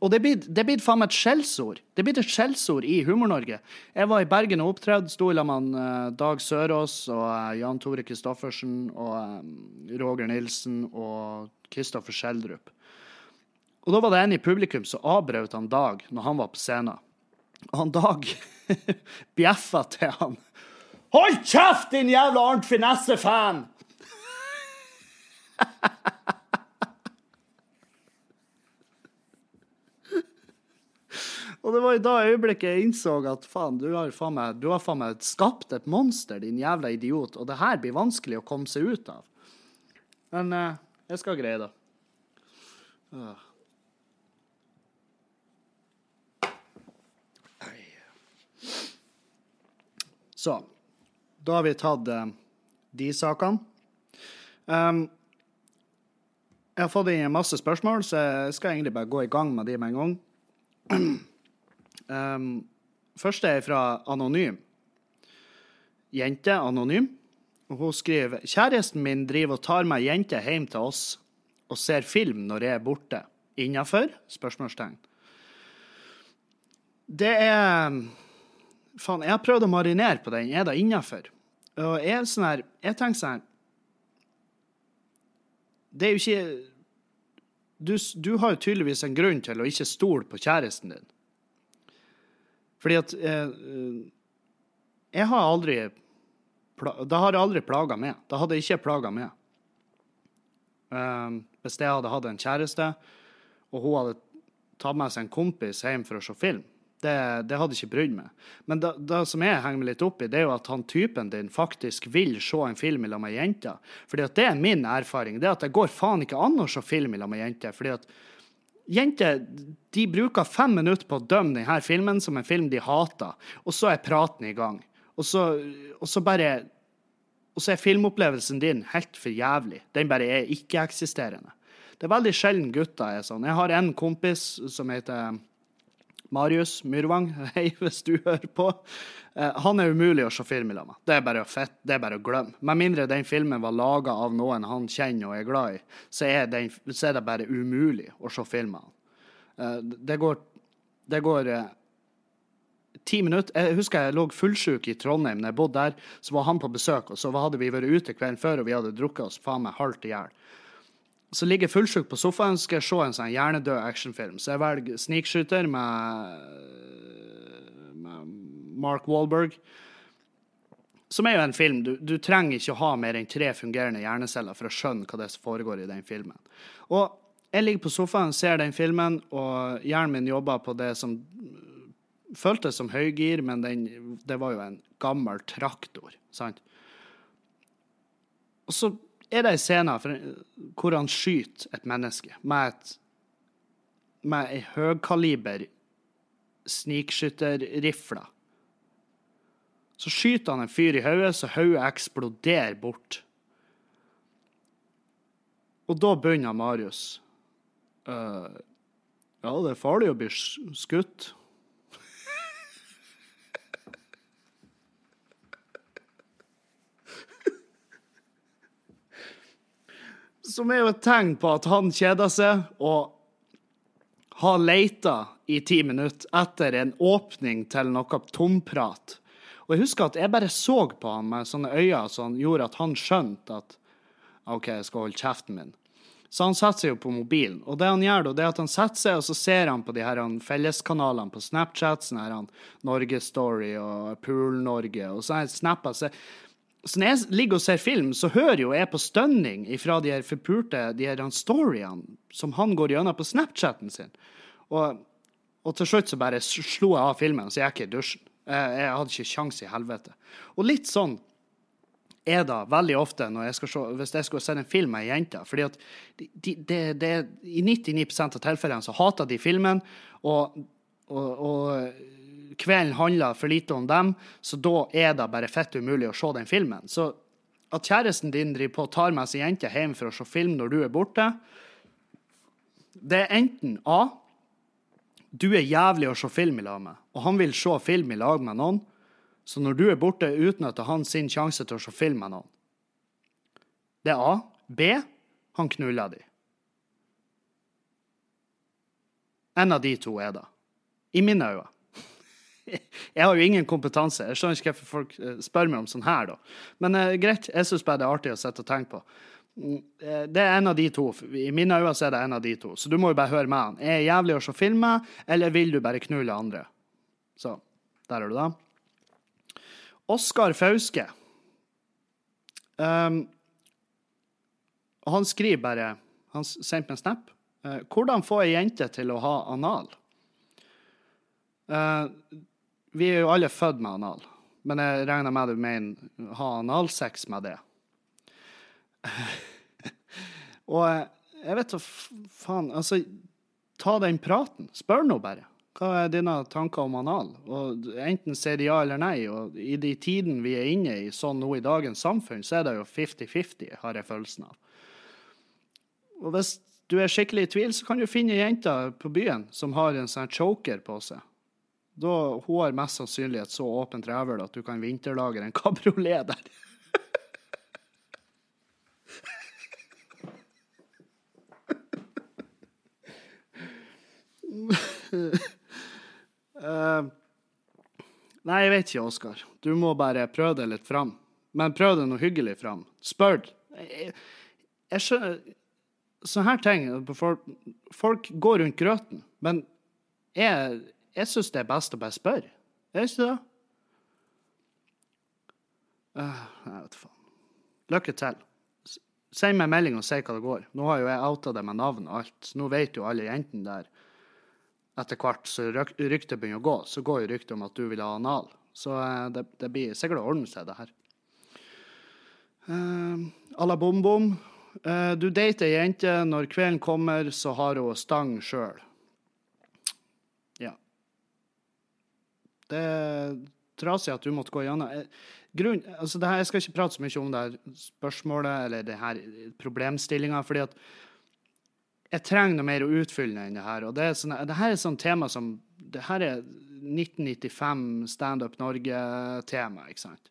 og det blir, blitt faen meg et skjellsord. Det blir et skjellsord i Humor-Norge. Jeg var i Bergen og opptredde. Sto sammen med uh, Dag Sørås og uh, Jan Tore Christoffersen og um, Roger Nilsen og Kristoffer Schjelderup. Og da var det en i publikum som avbrøt han Dag når han var på scenen. Og han Dag bjeffa til han. Hold kjeft, din jævla Arnt Finesse-fan! Og det var i da øyeblikket jeg innså at faen, du har faen meg, har faen meg skapt et monster, din jævla idiot. Og det her blir vanskelig å komme seg ut av. Men eh, jeg skal greie det. Uh. Så da har vi tatt eh, de sakene. Um, jeg har fått inn masse spørsmål, så jeg skal egentlig bare gå i gang med de med en gang. Um, første er fra Anonym. Jente Anonym. Og hun skriver Kjæresten min driver og tar meg jente hjem til oss og ser film når jeg er borte. Innafor? Spørsmålstegn. Det er Faen, jeg har prøvd å marinere på den. Er det innafor? Og jeg sånn her Jeg tenker sånn her Det er jo ikke du, du har jo tydeligvis en grunn til å ikke stole på kjæresten din. Fordi at eh, Jeg har aldri Det har aldri plaga meg. Det hadde ikke plaga meg. Um, hvis jeg hadde hatt en kjæreste, og hun hadde tatt med seg en kompis hjem for å se film, Det, det hadde ikke brydd meg. Men det, som jeg henger meg litt opp i, det er jo at han typen din faktisk vil se en film lag med jenta. Fordi at det er min erfaring. Det at det går faen ikke an å se film lag med jenter. fordi at jenter de bruker fem minutter på å dømme denne filmen som en film de hater, og så er praten i gang. Og så, og så bare Og så er filmopplevelsen din helt for jævlig. Den bare er ikke-eksisterende. Det er veldig sjelden gutter er sånn. Jeg har en kompis som heter Marius Myrvang, hei hvis du hører på. Eh, han er umulig å se film i lag med. Det er bare fett, det er bare å glemme. Med mindre den filmen var laga av noen han kjenner og er glad i, så er, den, så er det bare umulig å se film med han. Eh, det går, det går eh, ti minutter. Jeg husker jeg lå fullsjuk i Trondheim. Når jeg bodde der, så var han på besøk, og så hadde vi vært ute kvelden før, og vi hadde drukket oss faen meg halvt i hjel. Så ligger jeg fullsjuk på sofaen skal jeg se en sånn hjernedød actionfilm. Så jeg velger 'Snikskyter' med, med Mark Walberg. Som er jo en film du, du trenger ikke å ha mer enn tre fungerende hjerneceller for å skjønne hva det som foregår i den filmen. Og jeg ligger på sofaen, ser den filmen, og hjernen min jobber på det som føltes som høygir, men den, det var jo en gammel traktor, sant? Og så er det ei scene hvor han skyter et menneske med et med ei høykaliber snikskytterrifle. Så skyter han en fyr i hodet, så hodet eksploderer bort. Og da begynner Marius. Uh, ja, det er farlig å bli skutt. Som er jo et tegn på at han kjeder seg og har leita i ti minutter etter en åpning til noe tomprat. Og jeg husker at jeg bare så på han med sånne øyne som gjorde at han skjønte at OK, jeg skal holde kjeften min. Så han setter seg jo på mobilen. Og det han gjør da, det er at han setter seg, og så ser han på de her felleskanalene på Snapchat, sånn her Norgestory og Pool-Norge, og så snapper seg så når jeg ligger og ser film, så hører jo jeg på stønning fra de her forpulte de her storyene som han går gjennom på Snapchaten sin. Og, og, til slutt så bare slo jeg av filmen, så jeg gikk i dusjen. Jeg, jeg hadde ikke kjangs i helvete. Og litt sånn er da veldig ofte jeg se, hvis jeg skulle sett en film med ei jente. fordi at de, de, de, I 99 av tilfellene så hater de filmen, og, og, og kvelden handler for lite om dem, så da er det bare fett umulig å se den filmen. Så at kjæresten din driver på og tar med seg jente hjem for å se film når du er borte, det er enten A. Du er jævlig å se film i lag med, og han vil se film i lag med noen. Så når du er borte, utnytter han sin sjanse til å se film med noen. Det er A. B. Han knuller de. En av de to er det. I mine øyne. Jeg har jo ingen kompetanse. Jeg skjønner ikke hvorfor folk eh, spør meg om sånn her, da. Men uh, greit, jeg syns bare det er artig å sitte og tenke på. Mm, eh, det er en av de to. I mine øyne er det en av de to. Så du må jo bare høre med han. Er jeg jævlig å se film med, eller vil du bare knulle andre? Så der er du, da. Oskar Fauske. Um, han skriver bare Han sendte meg en snap. Uh, hvordan få ei jente til å ha anal? Uh, vi er jo alle født med anal, men jeg regner med du mener ha analsex med det. og jeg vet da faen Altså, ta den praten. Spør nå bare. Hva er dine tanker om anal? Og enten sier de ja eller nei. Og i de tidene vi er inne i, sånn nå i dagens samfunn, så er det jo 50-50, har jeg følelsen av. Og hvis du er skikkelig i tvil, så kan du finne jenter på byen som har en sånn choker på seg. Da hun har mest sannsynlig et så åpent rævhøl at du kan vinterlagre en kabriolet der. uh, nei, jeg vet ikke, Oskar. Du må bare prøve det litt fram. Men prøv det noe hyggelig fram. Spør. Jeg, jeg skjønner Sånne her ting folk, folk går rundt grøten, men jeg jeg syns det er best å bare spørre. Er det ikke det? Uh, jeg vet faen. Lykke til. Send meg melding og si hva det går. Nå har jo jeg outa det med navn og alt. Nå vet jo alle jentene der. etter hvert så ryktet begynner å gå, så går jo ryktet om at du vil ha anal. Så eh, det, det blir sikkert å ordne seg, det her. Uh, à bom-bom. Uh, du dater ei jente. Når kvelden kommer, så har hun stang sjøl. Ja. Det er trasig at du måtte gå gjennom eh, grunn, altså det her, Jeg skal ikke prate så mye om det her spørsmålet eller det her problemstillinga, fordi at jeg trenger noe mer utfyllende enn det her. Og det, er sånne, det her er sånn tema som Det her er 1995 Standup Norge-tema, ikke sant?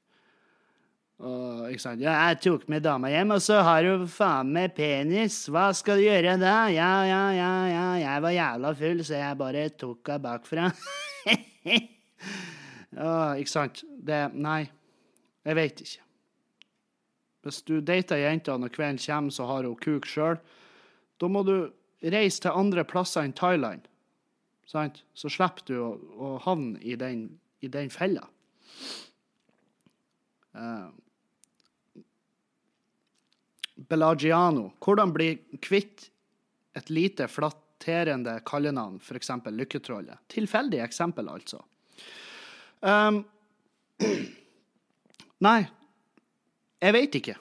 Og, ikke sant? Ja, jeg tok med dama hjem, og så har hun faen meg penis. Hva skal du gjøre da? Ja, ja, ja, ja, jeg var jævla full, så jeg bare tok henne bakfra. ja, ikke sant? Det Nei. Jeg veit ikke. Hvis du dater ei når kvelden kommer, så har hun kuk sjøl, da må du reise til andre plasser enn Thailand. Sant? Så slipper du å, å havne i den, i den fella. Uh, Bellagiano. Hvordan bli kvitt et lite flatterende kallenavn, f.eks. Lykketrollet? Tilfeldig eksempel, altså. Um, nei, jeg veit ikke.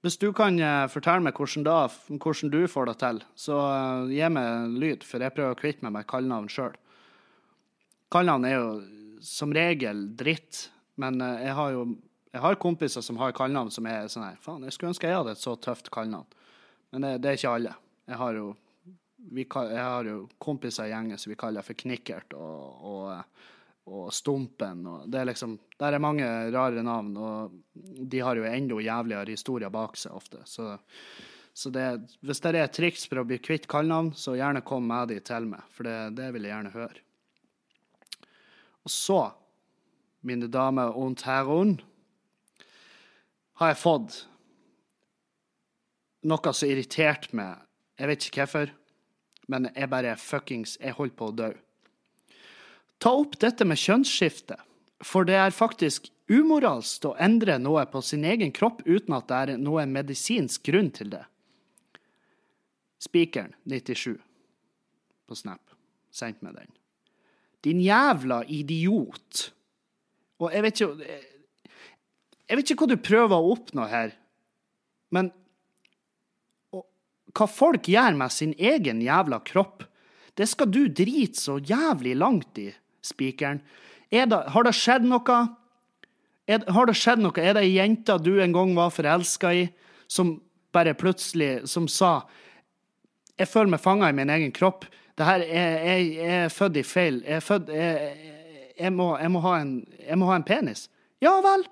Hvis du kan uh, fortelle meg hvordan, da, hvordan, du får det til, så uh, gi meg lyd, for jeg prøver å kvitte meg med kallenavn sjøl. Kallenavn er jo som regel dritt, men uh, jeg har jo jeg har kompiser som har kallenavn som er sånn her Faen, jeg skulle ønske jeg hadde et så tøft kallenavn. Men det, det, er ikke alle. Jeg har jo, vi, jeg har jo kompiser i gjengen som vi kaller for Knikkert og, og, og Stumpen. Og det er liksom, der er mange rare navn, og de har jo enda jævligere historier bak seg ofte. Så, så det, hvis det er triks for å bli kvitt kallenavn, så gjerne kom med de til meg, for det, det vil jeg gjerne høre. Og så, mine damer og herrer har jeg fått noe som irriterte meg. Jeg vet ikke hvorfor, men jeg bare fuckings Jeg holder på å dø. Ta opp dette med kjønnsskifte, for det er faktisk umoralsk å endre noe på sin egen kropp uten at det er noen medisinsk grunn til det. Spikeren 97 på Snap. Sendt meg den. Din jævla idiot. Og jeg vet ikke jeg vet ikke hva du prøver å oppnå her, men hva folk gjør med sin egen jævla kropp, det skal du drite så jævlig langt i, spikeren. har det skjedd noe? Er, har det skjedd noe? Er det ei jente du en gang var forelska i, som bare plutselig som sa Jeg føler meg fanga i min egen kropp. Det her, jeg, jeg, jeg, er født i feil Jeg er født jeg, jeg, må, jeg, må en, jeg må ha en penis. Ja vel.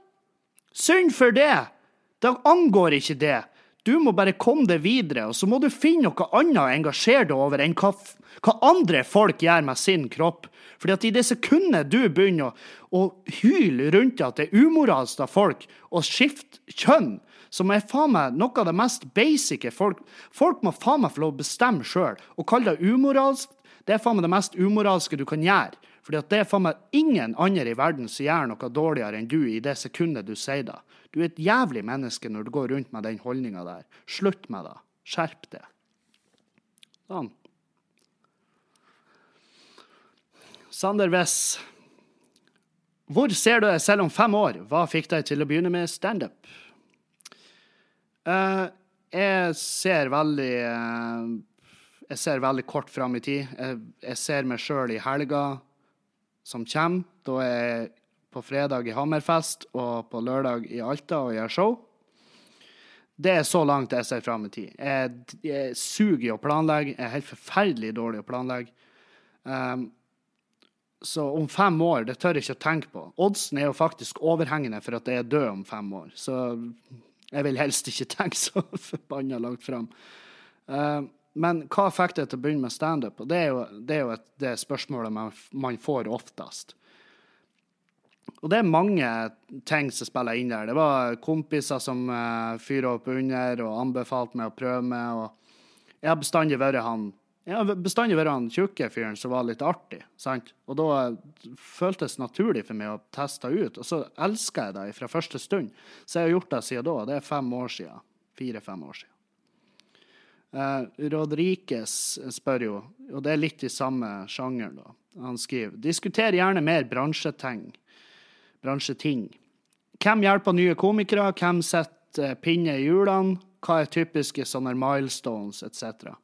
Synd for det! Det angår ikke det. Du må bare komme deg videre, og så må du finne noe annet å engasjere deg over enn hva, hva, andre folk gjør med sin kropp. Fordi at i det sekundet du begynner å, å hyle rundt at det er umoralsk av folk å skifte kjønn, som er faen meg noe av det mest basice folk Folk må faen meg få lov å bestemme sjøl. Å kalle det umoralsk, det er faen meg det mest umoralske du kan gjøre. Fordi at det er faen meg ingen andre i verden som gjør noe dårligere enn du i det sekundet du sier det. Du er et jævlig menneske når du går rundt med den holdninga der. Slutt med det. Skjerp det. Sånn. Sander Wess. Hvor ser du deg selv om fem år? Hva fikk deg til å begynne med standup? Uh, jeg ser veldig uh, Jeg ser veldig kort fram i tid. Jeg, jeg ser meg sjøl i helga som kommer. Da er jeg på fredag i Hammerfest og på lørdag i Alta og gjør show. Det er så langt jeg ser fram i tid. Jeg, jeg suger i å planlegge. Jeg er helt forferdelig dårlig å planlegge. Um, så om fem år, det tør jeg ikke å tenke på. Oddsen er jo faktisk overhengende for at jeg er død om fem år. Så jeg vil helst ikke tenke så forbanna langt fram. Um, men hva fikk deg til å begynne med standup? Det er jo, det, er jo et, det spørsmålet man, man, får oftest. Og det er mange ting som spiller inn der. Det var kompiser som eh, opp under og anbefalte meg å prøve med. Og jeg har bestandig vært han har bestandig være han tjukke fyren som var litt artig. sant? Og da føltes det naturlig for meg å teste ut. Og så elsker jeg det fra første stund. Så jeg har gjort det siden da. Det er fem år siden. Fire-fem år siden. Uh, Rodrikes spør jo, og det er litt i samme sjanger, da. Han skriver diskuter gjerne mer bransjeting. bransjeting. Hvem hjelper nye komikere? Hvem setter pinne i hjulene? Hva er typiske sånne milestones, etc.?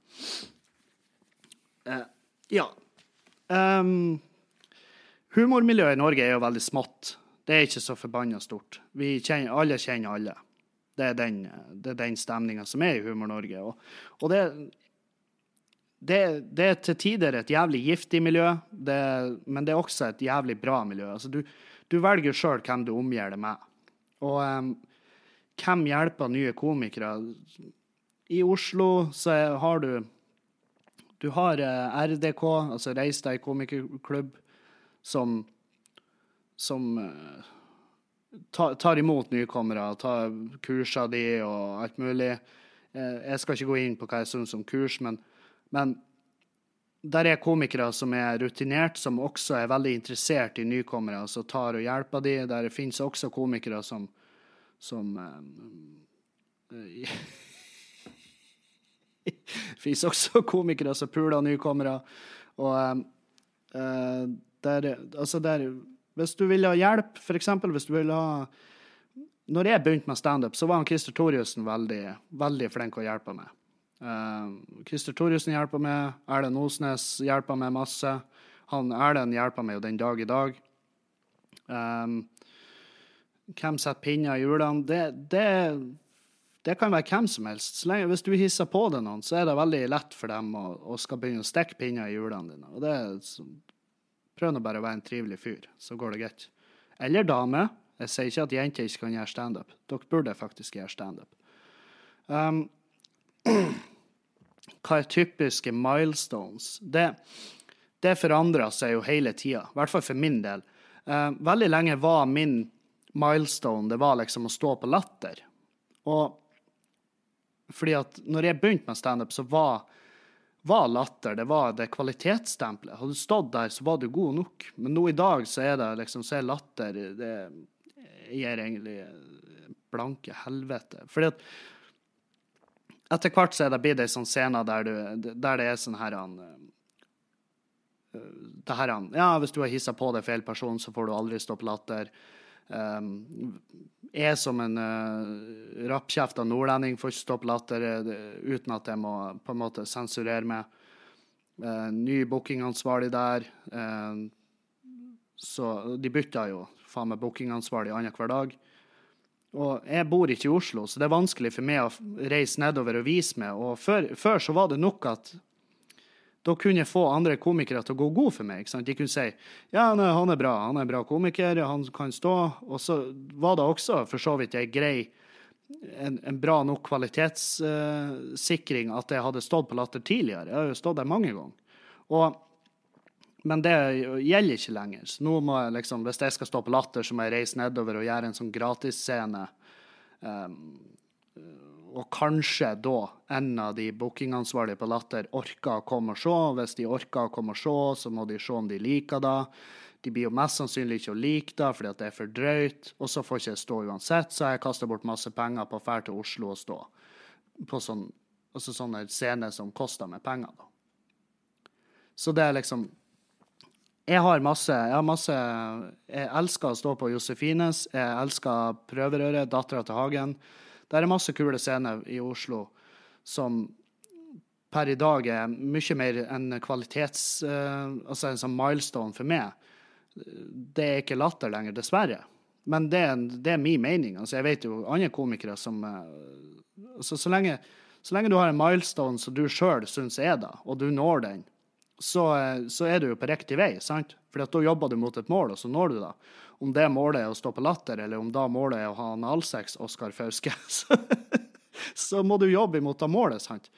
Uh, ja. Um, humormiljøet i Norge er jo veldig smått. Det er ikke så forbanna stort. Kjenner, alle kjenner alle. Det er den, det den stemninga som er i Humor-Norge. Og, og det, det, det, er til tider et jævlig giftig miljø, det, men det er også et jævlig bra miljø. Altså, du, du velger sjøl hvem du omgir det med. Og um, hvem hjelper nye komikere? I Oslo så har du Du har eh, RDK, altså Reis deg komikerklubb, som som uh, tar imot nykommere, tar kurser de og alt mulig. Uh, jeg skal ikke gå inn på hva jeg syns om kurs, men, men der er komikere som er rutinert, som også er veldig interessert i nykommere, altså tar og hjelper de. Der finnes også komikere som, som uh, Finnes også komikere som puler nykommere. Og uh, der, altså der hvis du vil ha hjelp, f.eks. hvis du vil ha Når jeg begynte med standup, så var han Christer Thoriussen veldig, veldig flink å hjelpe meg. Uh, Christer Thoriussen hjelper meg, Erlend Osnes hjelper meg masse. Han Erlend hjelper meg jo den dag i dag. Um, hvem setter pinner i hjulene? Det, det, det, kan være hvem som helst. Så lenge, hvis du hisser på det noen, så er det veldig lett for dem å, å skal begynne å stikke pinner i hjulene dine. Og det, Prøv nå bare å være en trivelig fyr, så går det greit. Eller dame. Jeg sier ikke at jenter ikke kan gjøre standup. Dere burde faktisk gjøre standup. Um, hva er typiske milestones? Det, det forandrer seg jo hele tida, i hvert fall for min del. Uh, veldig lenge var min milestone det var liksom å stå på latter. Og fordi at når jeg begynte med standup, så var var latter. Det var det kvalitetsstempelet. Hadde du stått der, så var du god nok. Men nå i dag så er det liksom så er latter Det gir egentlig blanke helvete. Fordi at etter hvert så er det blitt ei sånn scene der, du, der det er sånn her han eh, det her, Ja, hvis du har hissa på deg feil person, så får du aldri stoppe latter. Um, jeg som en uh, rappkjefta nordlending får ikke stoppe latter uh, uten at jeg må på en måte sensurere meg. Uh, ny bookingansvarlig der. Uh, så de bytta jo faen meg bookingansvarlig annenhver dag. Og jeg bor ikke i Oslo, så det er vanskelig for meg å reise nedover og vise meg. Og før, før så var det nok at da kunne jeg få andre komikere til å gå god for meg. De kunne si ja, nei, han er bra, han er bra komiker, han kan stå. Og så var det også for så vidt ei grei en, en, bra nok kvalitetssikring uh, at jeg hadde stått på Latter tidligere. Jeg har jo stått der mange ganger. Og, men det gjelder ikke lenger. Så nå må jeg liksom, hvis jeg skal stå på Latter, så må jeg reise nedover og gjøre en sånn gratisscene. Um, og kanskje da en av de bookingansvarlige på Latter orker å komme og se. Hvis de orker å komme og se, så må de se om de liker det. De blir jo mest sannsynlig ikke å like det fordi det er for drøyt. Og så får ikke jeg stå uansett, så har jeg kasta bort masse penger på å dra til Oslo og stå på sånn, altså sånne scener som koster meg penger. da. Så det er liksom jeg har masse Jeg har masse Jeg elsker å stå på Josefines. Jeg elsker Prøverøret, Dattera til Hagen. Det er masse kule scener i Oslo som per i dag er mye mer en kvalitets... Uh, altså en sånn milestone for meg. Det er ikke latter lenger, dessverre. Men det, det er min mening. Altså, jeg vet jo andre komikere som uh, altså, så, lenge, så, lenge, du har en milestone som du sjøl syns er da, og du når den, så, uh, så, er du jo på riktig vei. sant? For da jobber du mot et mål, og så når du det om det målet er å stå på latter, eller om da målet er å ha analsex, Oskar Fauske, så, så, må du jobbe imot det målet, sant?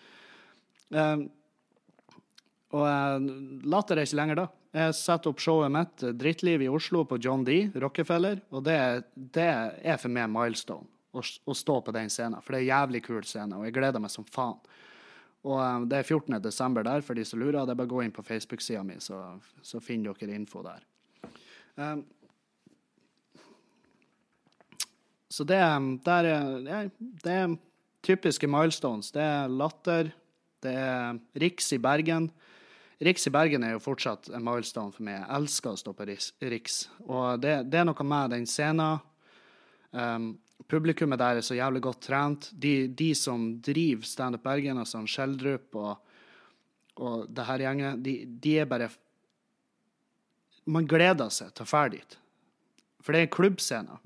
Um, og uh, latter er ikke lenger da. Jeg setter opp showet mitt, eh, Drittliv i Oslo, på John D. Rockefeller, og det, det er for meg milestone. Å, å, stå på den scenen, for det er en jævlig kul scene, og jeg gleder meg som faen. Og um, Det er 14. desember der, for de som lurer. Det er bare å gå inn på Facebook-sida mi, så, så, finner dere info der. Um, så det, det, er, det er typiske milestones. Det er latter, Det er Riks i Bergen. Riks i Bergen er jo fortsatt en milestone for meg. Jeg elsker å stå på Riks. Og det, det er noe med den scenen. Um, publikummet der er så jævlig godt trent. De, de som driver Standup Bergen, altså Skjeldrup og, og det her gjengen, de, de, er bare Man gleder seg til å dra dit. For det er klubbscener.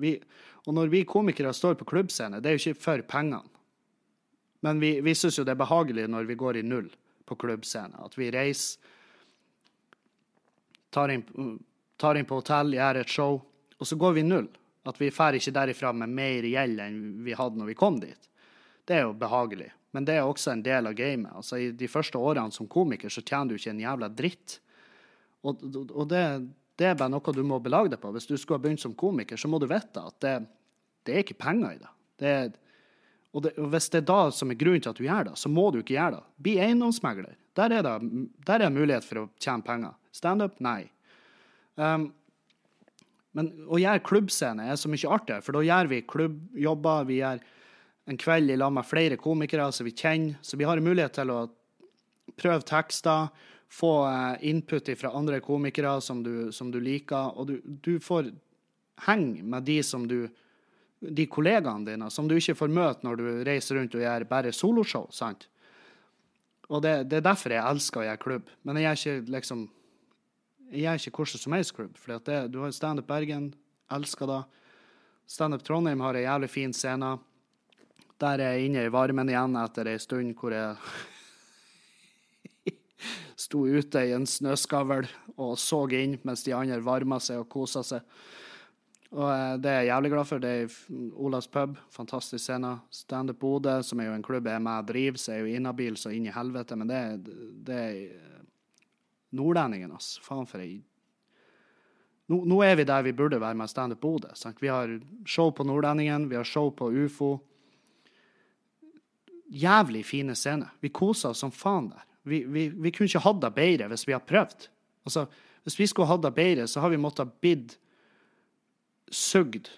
og når vi komikere står på klubbscene, det er jo ikke for pengene. Men vi, vi syns jo det er behagelig når vi går i null på klubbscene. At vi reiser, tar inn, tar inn på hotell, gjør et show, og så går vi null. At vi drar ikke derifra med mer gjeld enn vi hadde når vi kom dit. Det er jo behagelig. Men det er også en del av gamet. Altså, I de første årene som komiker så tjener du ikke en jævla dritt. Og, og det, det, er bare noe du må belage deg på. Hvis du skulle ha begynt som komiker, så må du vite at det, det er ikke penger i det. det er, og, det, og, hvis det er da som er grunnen til at du gjør det, så må du ikke gjøre det. Bli eiendomsmegler. Der er det, der er mulighet for å tjene penger. Standup? Nei. Um, men å gjøre klubbscene er så mye artigere, for da gjør vi klubbjobber. Vi gjør en kveld i lag med flere komikere som vi kjenner, så vi har mulighet til å prøve tekster, få eh, input fra andre komikere som du, som du liker, og du, du, får henge med de som du de kollegaene dine som du ikke får møte når du reiser rundt og gjør bare soloshow. sant? Og det, det, er derfor jeg elsker å gjøre klubb. Men jeg gjør ikke liksom jeg er ikke hvordan som helst klubb. For du har Standup Bergen, elsker det. Standup Trondheim har ei jævlig fin scene. Der er jeg inne i varmen igjen etter ei stund hvor jeg sto ute i en snøskavl og så inn mens de andre varma seg og kosa seg. Og eh, det er jeg jævlig glad for. Det er Olavs pub, fantastisk scene. Standup Bodø, som er jo en klubb jeg er med og driver, så er jeg jo inhabil så inn i helvete. Men det, det er Nordlendingen, altså. Faen for ei nå, nå, er vi der vi burde være med Standup Bodø. Vi har show på Nordlendingen, vi har show på ufo. Jævlig fine scener. Vi koser oss som faen der. Vi, vi, vi kunne ikke hatt det bedre hvis vi har prøvd. Altså, hvis vi skulle hatt det bedre, så har vi måttet bidd sugd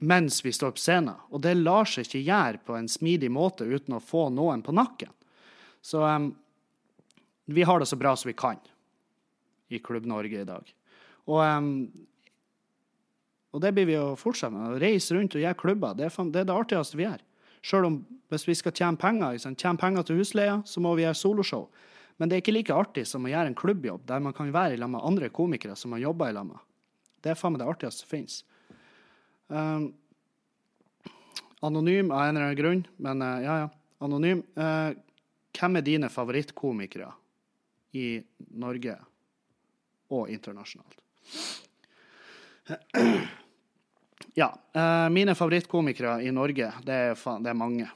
mens vi står på scenen. Og det lar seg ikke gjøre på en smidig måte uten å få noen på nakken. Så um, vi har det så bra som vi kan i Klubb-Norge i dag. Og, um, og, det blir vi å fortsette med. Å reise rundt og gjøre klubber. Det er, det, er det artigste vi gjør. Selv om hvis vi skal tjene penger, tjene penger til husleia, så må vi gjøre soloshow. Men det er ikke like artig som å gjøre en klubbjobb der man kan være i lag med andre komikere som man jobber i lag. Det er faen meg det artigste som finnes. Um, anonym av en eller annen grunn, men uh, ja, ja. Anonym. Uh, hvem er dine favorittkomikere? I Norge og internasjonalt. Ja. Eh, mine favorittkomikere i Norge, det er, det er mange.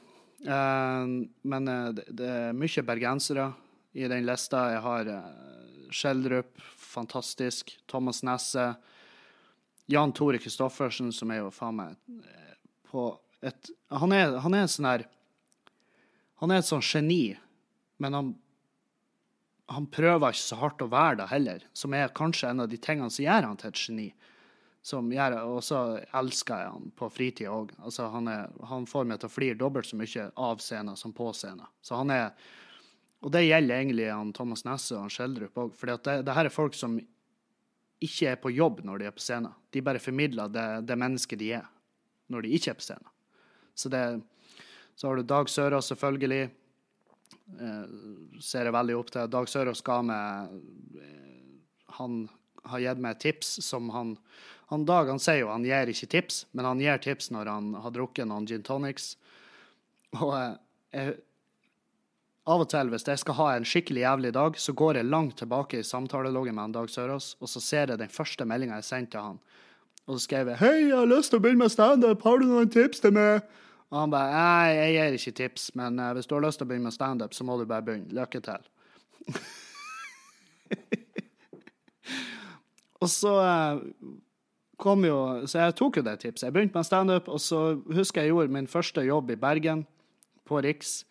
Eh, men eh, det, er mye bergensere i den lista. Jeg har Skjeldrup, fantastisk. Thomas Nesse. Jan Tore Christoffersen, som er jo faen meg på et Han er, han er sånn her Han er et sånn geni, men han han prøver ikke så hardt å være det heller, som er kanskje en av de tingene som gjør han til et geni. Som gjør, og så elsker jeg han på fritida òg. Altså, han, han, får meg til å flire dobbelt så mye av scenen som på scenen. Så han er, og det gjelder egentlig han Thomas Nesse og han Skjeldrup òg. For det, det, her er folk som ikke er på jobb når de er på scenen. De bare formidler det, det mennesket de er når de ikke er på scenen. Så, det, så har du Dag Søra, selvfølgelig ser jeg veldig opp til. Dag Sørås ga meg eh, Han har gitt meg tips som han han Dag han sier jo han gir ikke tips, men han gir tips når han har drukket noen gin tonics. Og eh, jeg, av og til, hvis jeg skal ha en skikkelig jævlig dag, så går jeg langt tilbake i samtaleloggen med han Dag Sørås, og så ser jeg den første meldinga jeg sendte til han. Og så skrev jeg 'Hei, jeg har lyst til å begynne med standup. Har du noen tips til meg?' Og han bare Nei, jeg gir ikke tips, men uh, hvis du har lyst til å begynne med standup, så må du bare begynne. Lykke til. og så uh, kom jo Så jeg tok jo det tipset. Jeg begynte med standup, og så husker jeg gjorde min første jobb i Bergen, på Riks.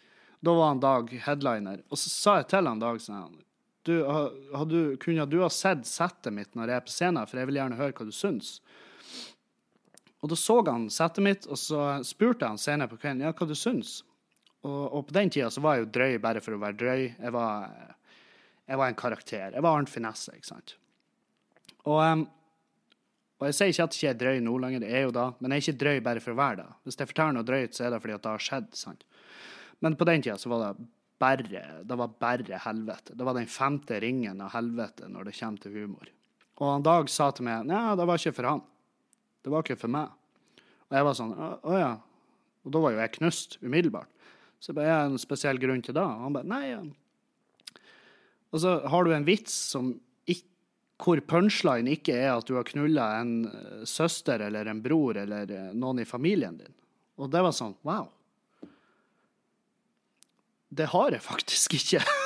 Da var han Dag headliner. Og så sa jeg til han Dag sånn du, har, du, Kunne du ha sett settet mitt når jeg er på scenen, for jeg vil gjerne høre hva du syns? Og da så han settet mitt, og så spurte han senere på kvelden ja, hva du syns. og, og på den tida så var jeg jo drøy bare for å være drøy. Jeg var, jeg var en karakter. Jeg var Arnt Finesse, ikke sant. Og, og jeg sier ikke at jeg ikke er drøy nå lenger, det er jo da, men jeg er ikke drøy bare for å være det. Hvis jeg forteller noe drøyt, så er det fordi at det har skjedd. sant? Men på den tida så var det bare, det var bare helvete. Det var den femte ringen av helvete når det kommer til humor. Og han Dag sa til meg nei, det var ikke for han. Det var ikke for meg. Og jeg var sånn å, ja. Og da var jo jeg knust umiddelbart. Så jeg bare, er det en spesiell grunn til det? Og han bare nei. Og så har du en vits som hvor punchline ikke er at du har knulla en eh, søster eller en bror eller eh, noen i familien din. Og det var sånn wow. Det har jeg faktisk ikke.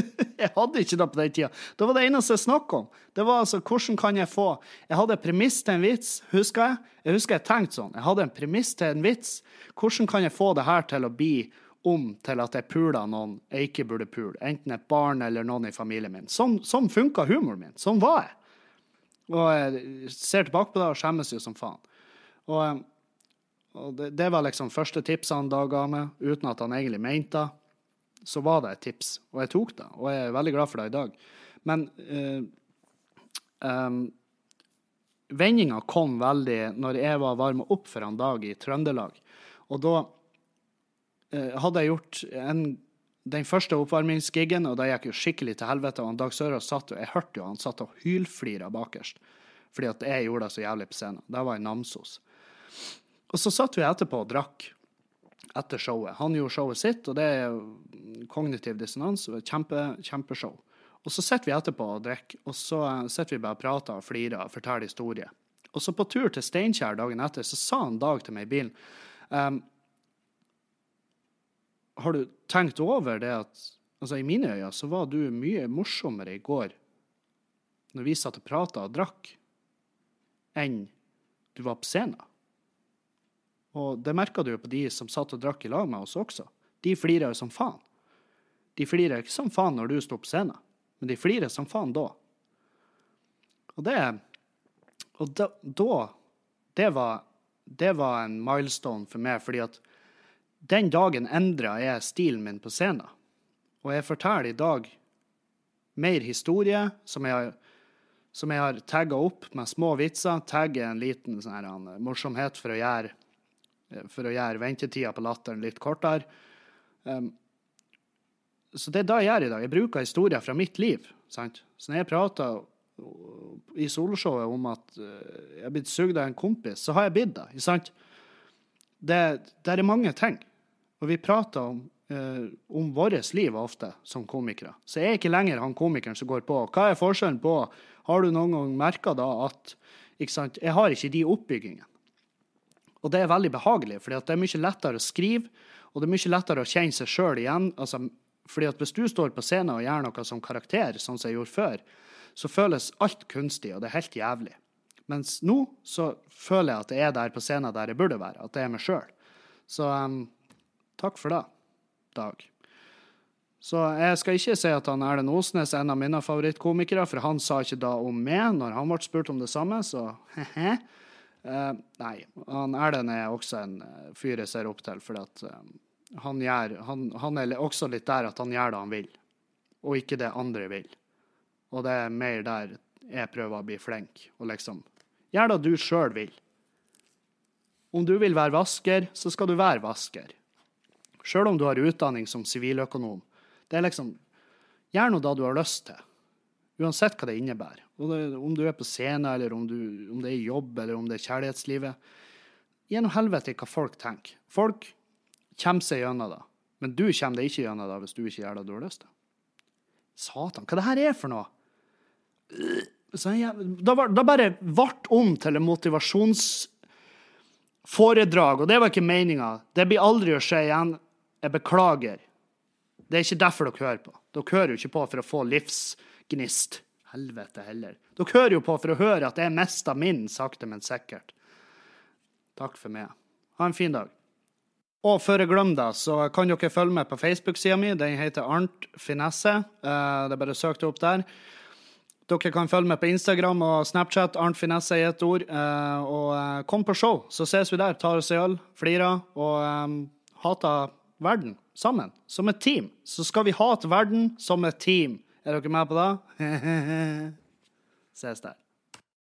jeg hadde ikke det på den tida. Det var det eneste jeg snakka om. Det var altså, hvordan kan jeg få Jeg hadde en premiss til en vits, husker jeg. Jeg husker jeg tenkte sånn. Jeg hadde en premiss til en vits. Hvordan kan jeg få det her til å bli om til at jeg puler noen jeg ikke burde pule? Enten et barn eller noen i familien min. Sånn, sånn funka humoren min. Sånn var jeg. Og jeg ser tilbake på det og skjemmes jo som faen. Og, og det, det, var liksom første tipset han da ga meg, uten at han egentlig mente det så var det et tips, og jeg tok det. Og jeg er veldig glad for det i dag. Men uh, um, vendinga kom veldig når jeg var varma opp for en dag i Trøndelag. Og da uh, hadde jeg gjort en, den første oppvarmingsgigen, og det gikk jo skikkelig til helvete. Og Dag Sørås satt jo, jeg hørte jo han satt og hylflira bakerst fordi at jeg gjorde det så jævlig på scenen. Det var i Namsos. Og så satt vi etterpå og drakk etter showet. Han gjorde showet sitt, og det er kognitiv dissonans. Kjempe, kjempeshow. Og så sitter vi etterpå og drikker, og så eh, sitter vi bare og prater og flirer og forteller historier. Og så på tur til Steinkjer dagen etter, så sa han Dag til meg i bilen um, Har du tenkt over det at Altså, i mine øyne så var du mye morsommere i går når vi satt og prata og drakk, enn du var på scenen. Og det merka du jo på de som satt og drakk i lag med oss også. De flira jo som faen. De flirer ikke som faen når du står på scenen, men de flirer som faen da. Og det Og da, da det, var, det var en milestone for meg, fordi at den dagen endra jeg stilen min på scenen. Og jeg forteller i dag mer historie som jeg har som har tagga opp med små vitser. Tagger en liten sånn her, morsomhet for å gjøre for å gjøre ventetida på latteren litt kortere. Um, så det er det jeg gjør i dag. Jeg bruker historier fra mitt liv. Sant? Så når jeg prater i soloshowet om at uh, jeg er blitt sugd av en kompis, så har jeg blitt det. Sant? Det, det er mange ting. Og vi prater om, uh, om vårt liv ofte som komikere. Så jeg er ikke lenger han komikeren som går på. Hva er forskjellen på Har du noen gang merka da at sant? Jeg har ikke de oppbyggingene. Og det er veldig behagelig, for det er mye lettere å skrive, og det er mye lettere å kjenne seg sjøl igjen. Altså, fordi at hvis du står på scenen og gjør noe som karakter, sånn som jeg gjorde før, så føles alt kunstig, og det er helt jævlig. Mens nå så føler jeg at jeg er der på scenen der jeg burde være, at det er meg sjøl. Så um, takk for det, Dag. Så jeg skal ikke si at han Erlend Osnes er en av mine favorittkomikere, for han sa ikke da om meg når han ble spurt om det samme, så he-he. Uh, nei, han Erlend er også en uh, fyr jeg ser opp til, for uh, han, gjør, han, han, er også litt der at han gjør det han vil, og ikke det andre vil. Og det er mer der jeg prøver å bli flink, og liksom Gjør det du sjøl vil. Om du vil være vasker, så skal du være vasker. Sjøl om du har utdanning som siviløkonom. Det er liksom Gjør nå det du har lyst til. Uansett hva det innebærer. Om du er på scenen, eller om, du, om, det er jobb, eller om det er kjærlighetslivet. Gjennom helvete hva folk tenker. Folk kommer seg gjennom det. Men du kommer deg ikke gjennom det hvis du ikke gjør det du har lyst til. Satan, hva det her er for noe? Da, da bare ble om til en motivasjonsforedrag, og det var ikke meninga. Det blir aldri å skje igjen. Jeg beklager. Det er ikke derfor dere hører på. Dere hører jo ikke på for å få livsgnist. Helvete heller. Dere hører jo på for å høre at jeg mista min sakte, men sikkert. Takk for meg. Ha en fin dag. Og før jeg glemmer det, så kan dere følge med på Facebook-sida mi. Den heter Arnt Finesse. Eh, det er bare å søke det opp der. Dere kan følge med på Instagram og Snapchat. Arnt Finesse i ett ord. Eh, og eh, kom på show, så ses vi der. Tar oss en øl, flirer og hater verden sammen, som et team. Så skal vi hate verden som et team. Er dere med på det? Ses der.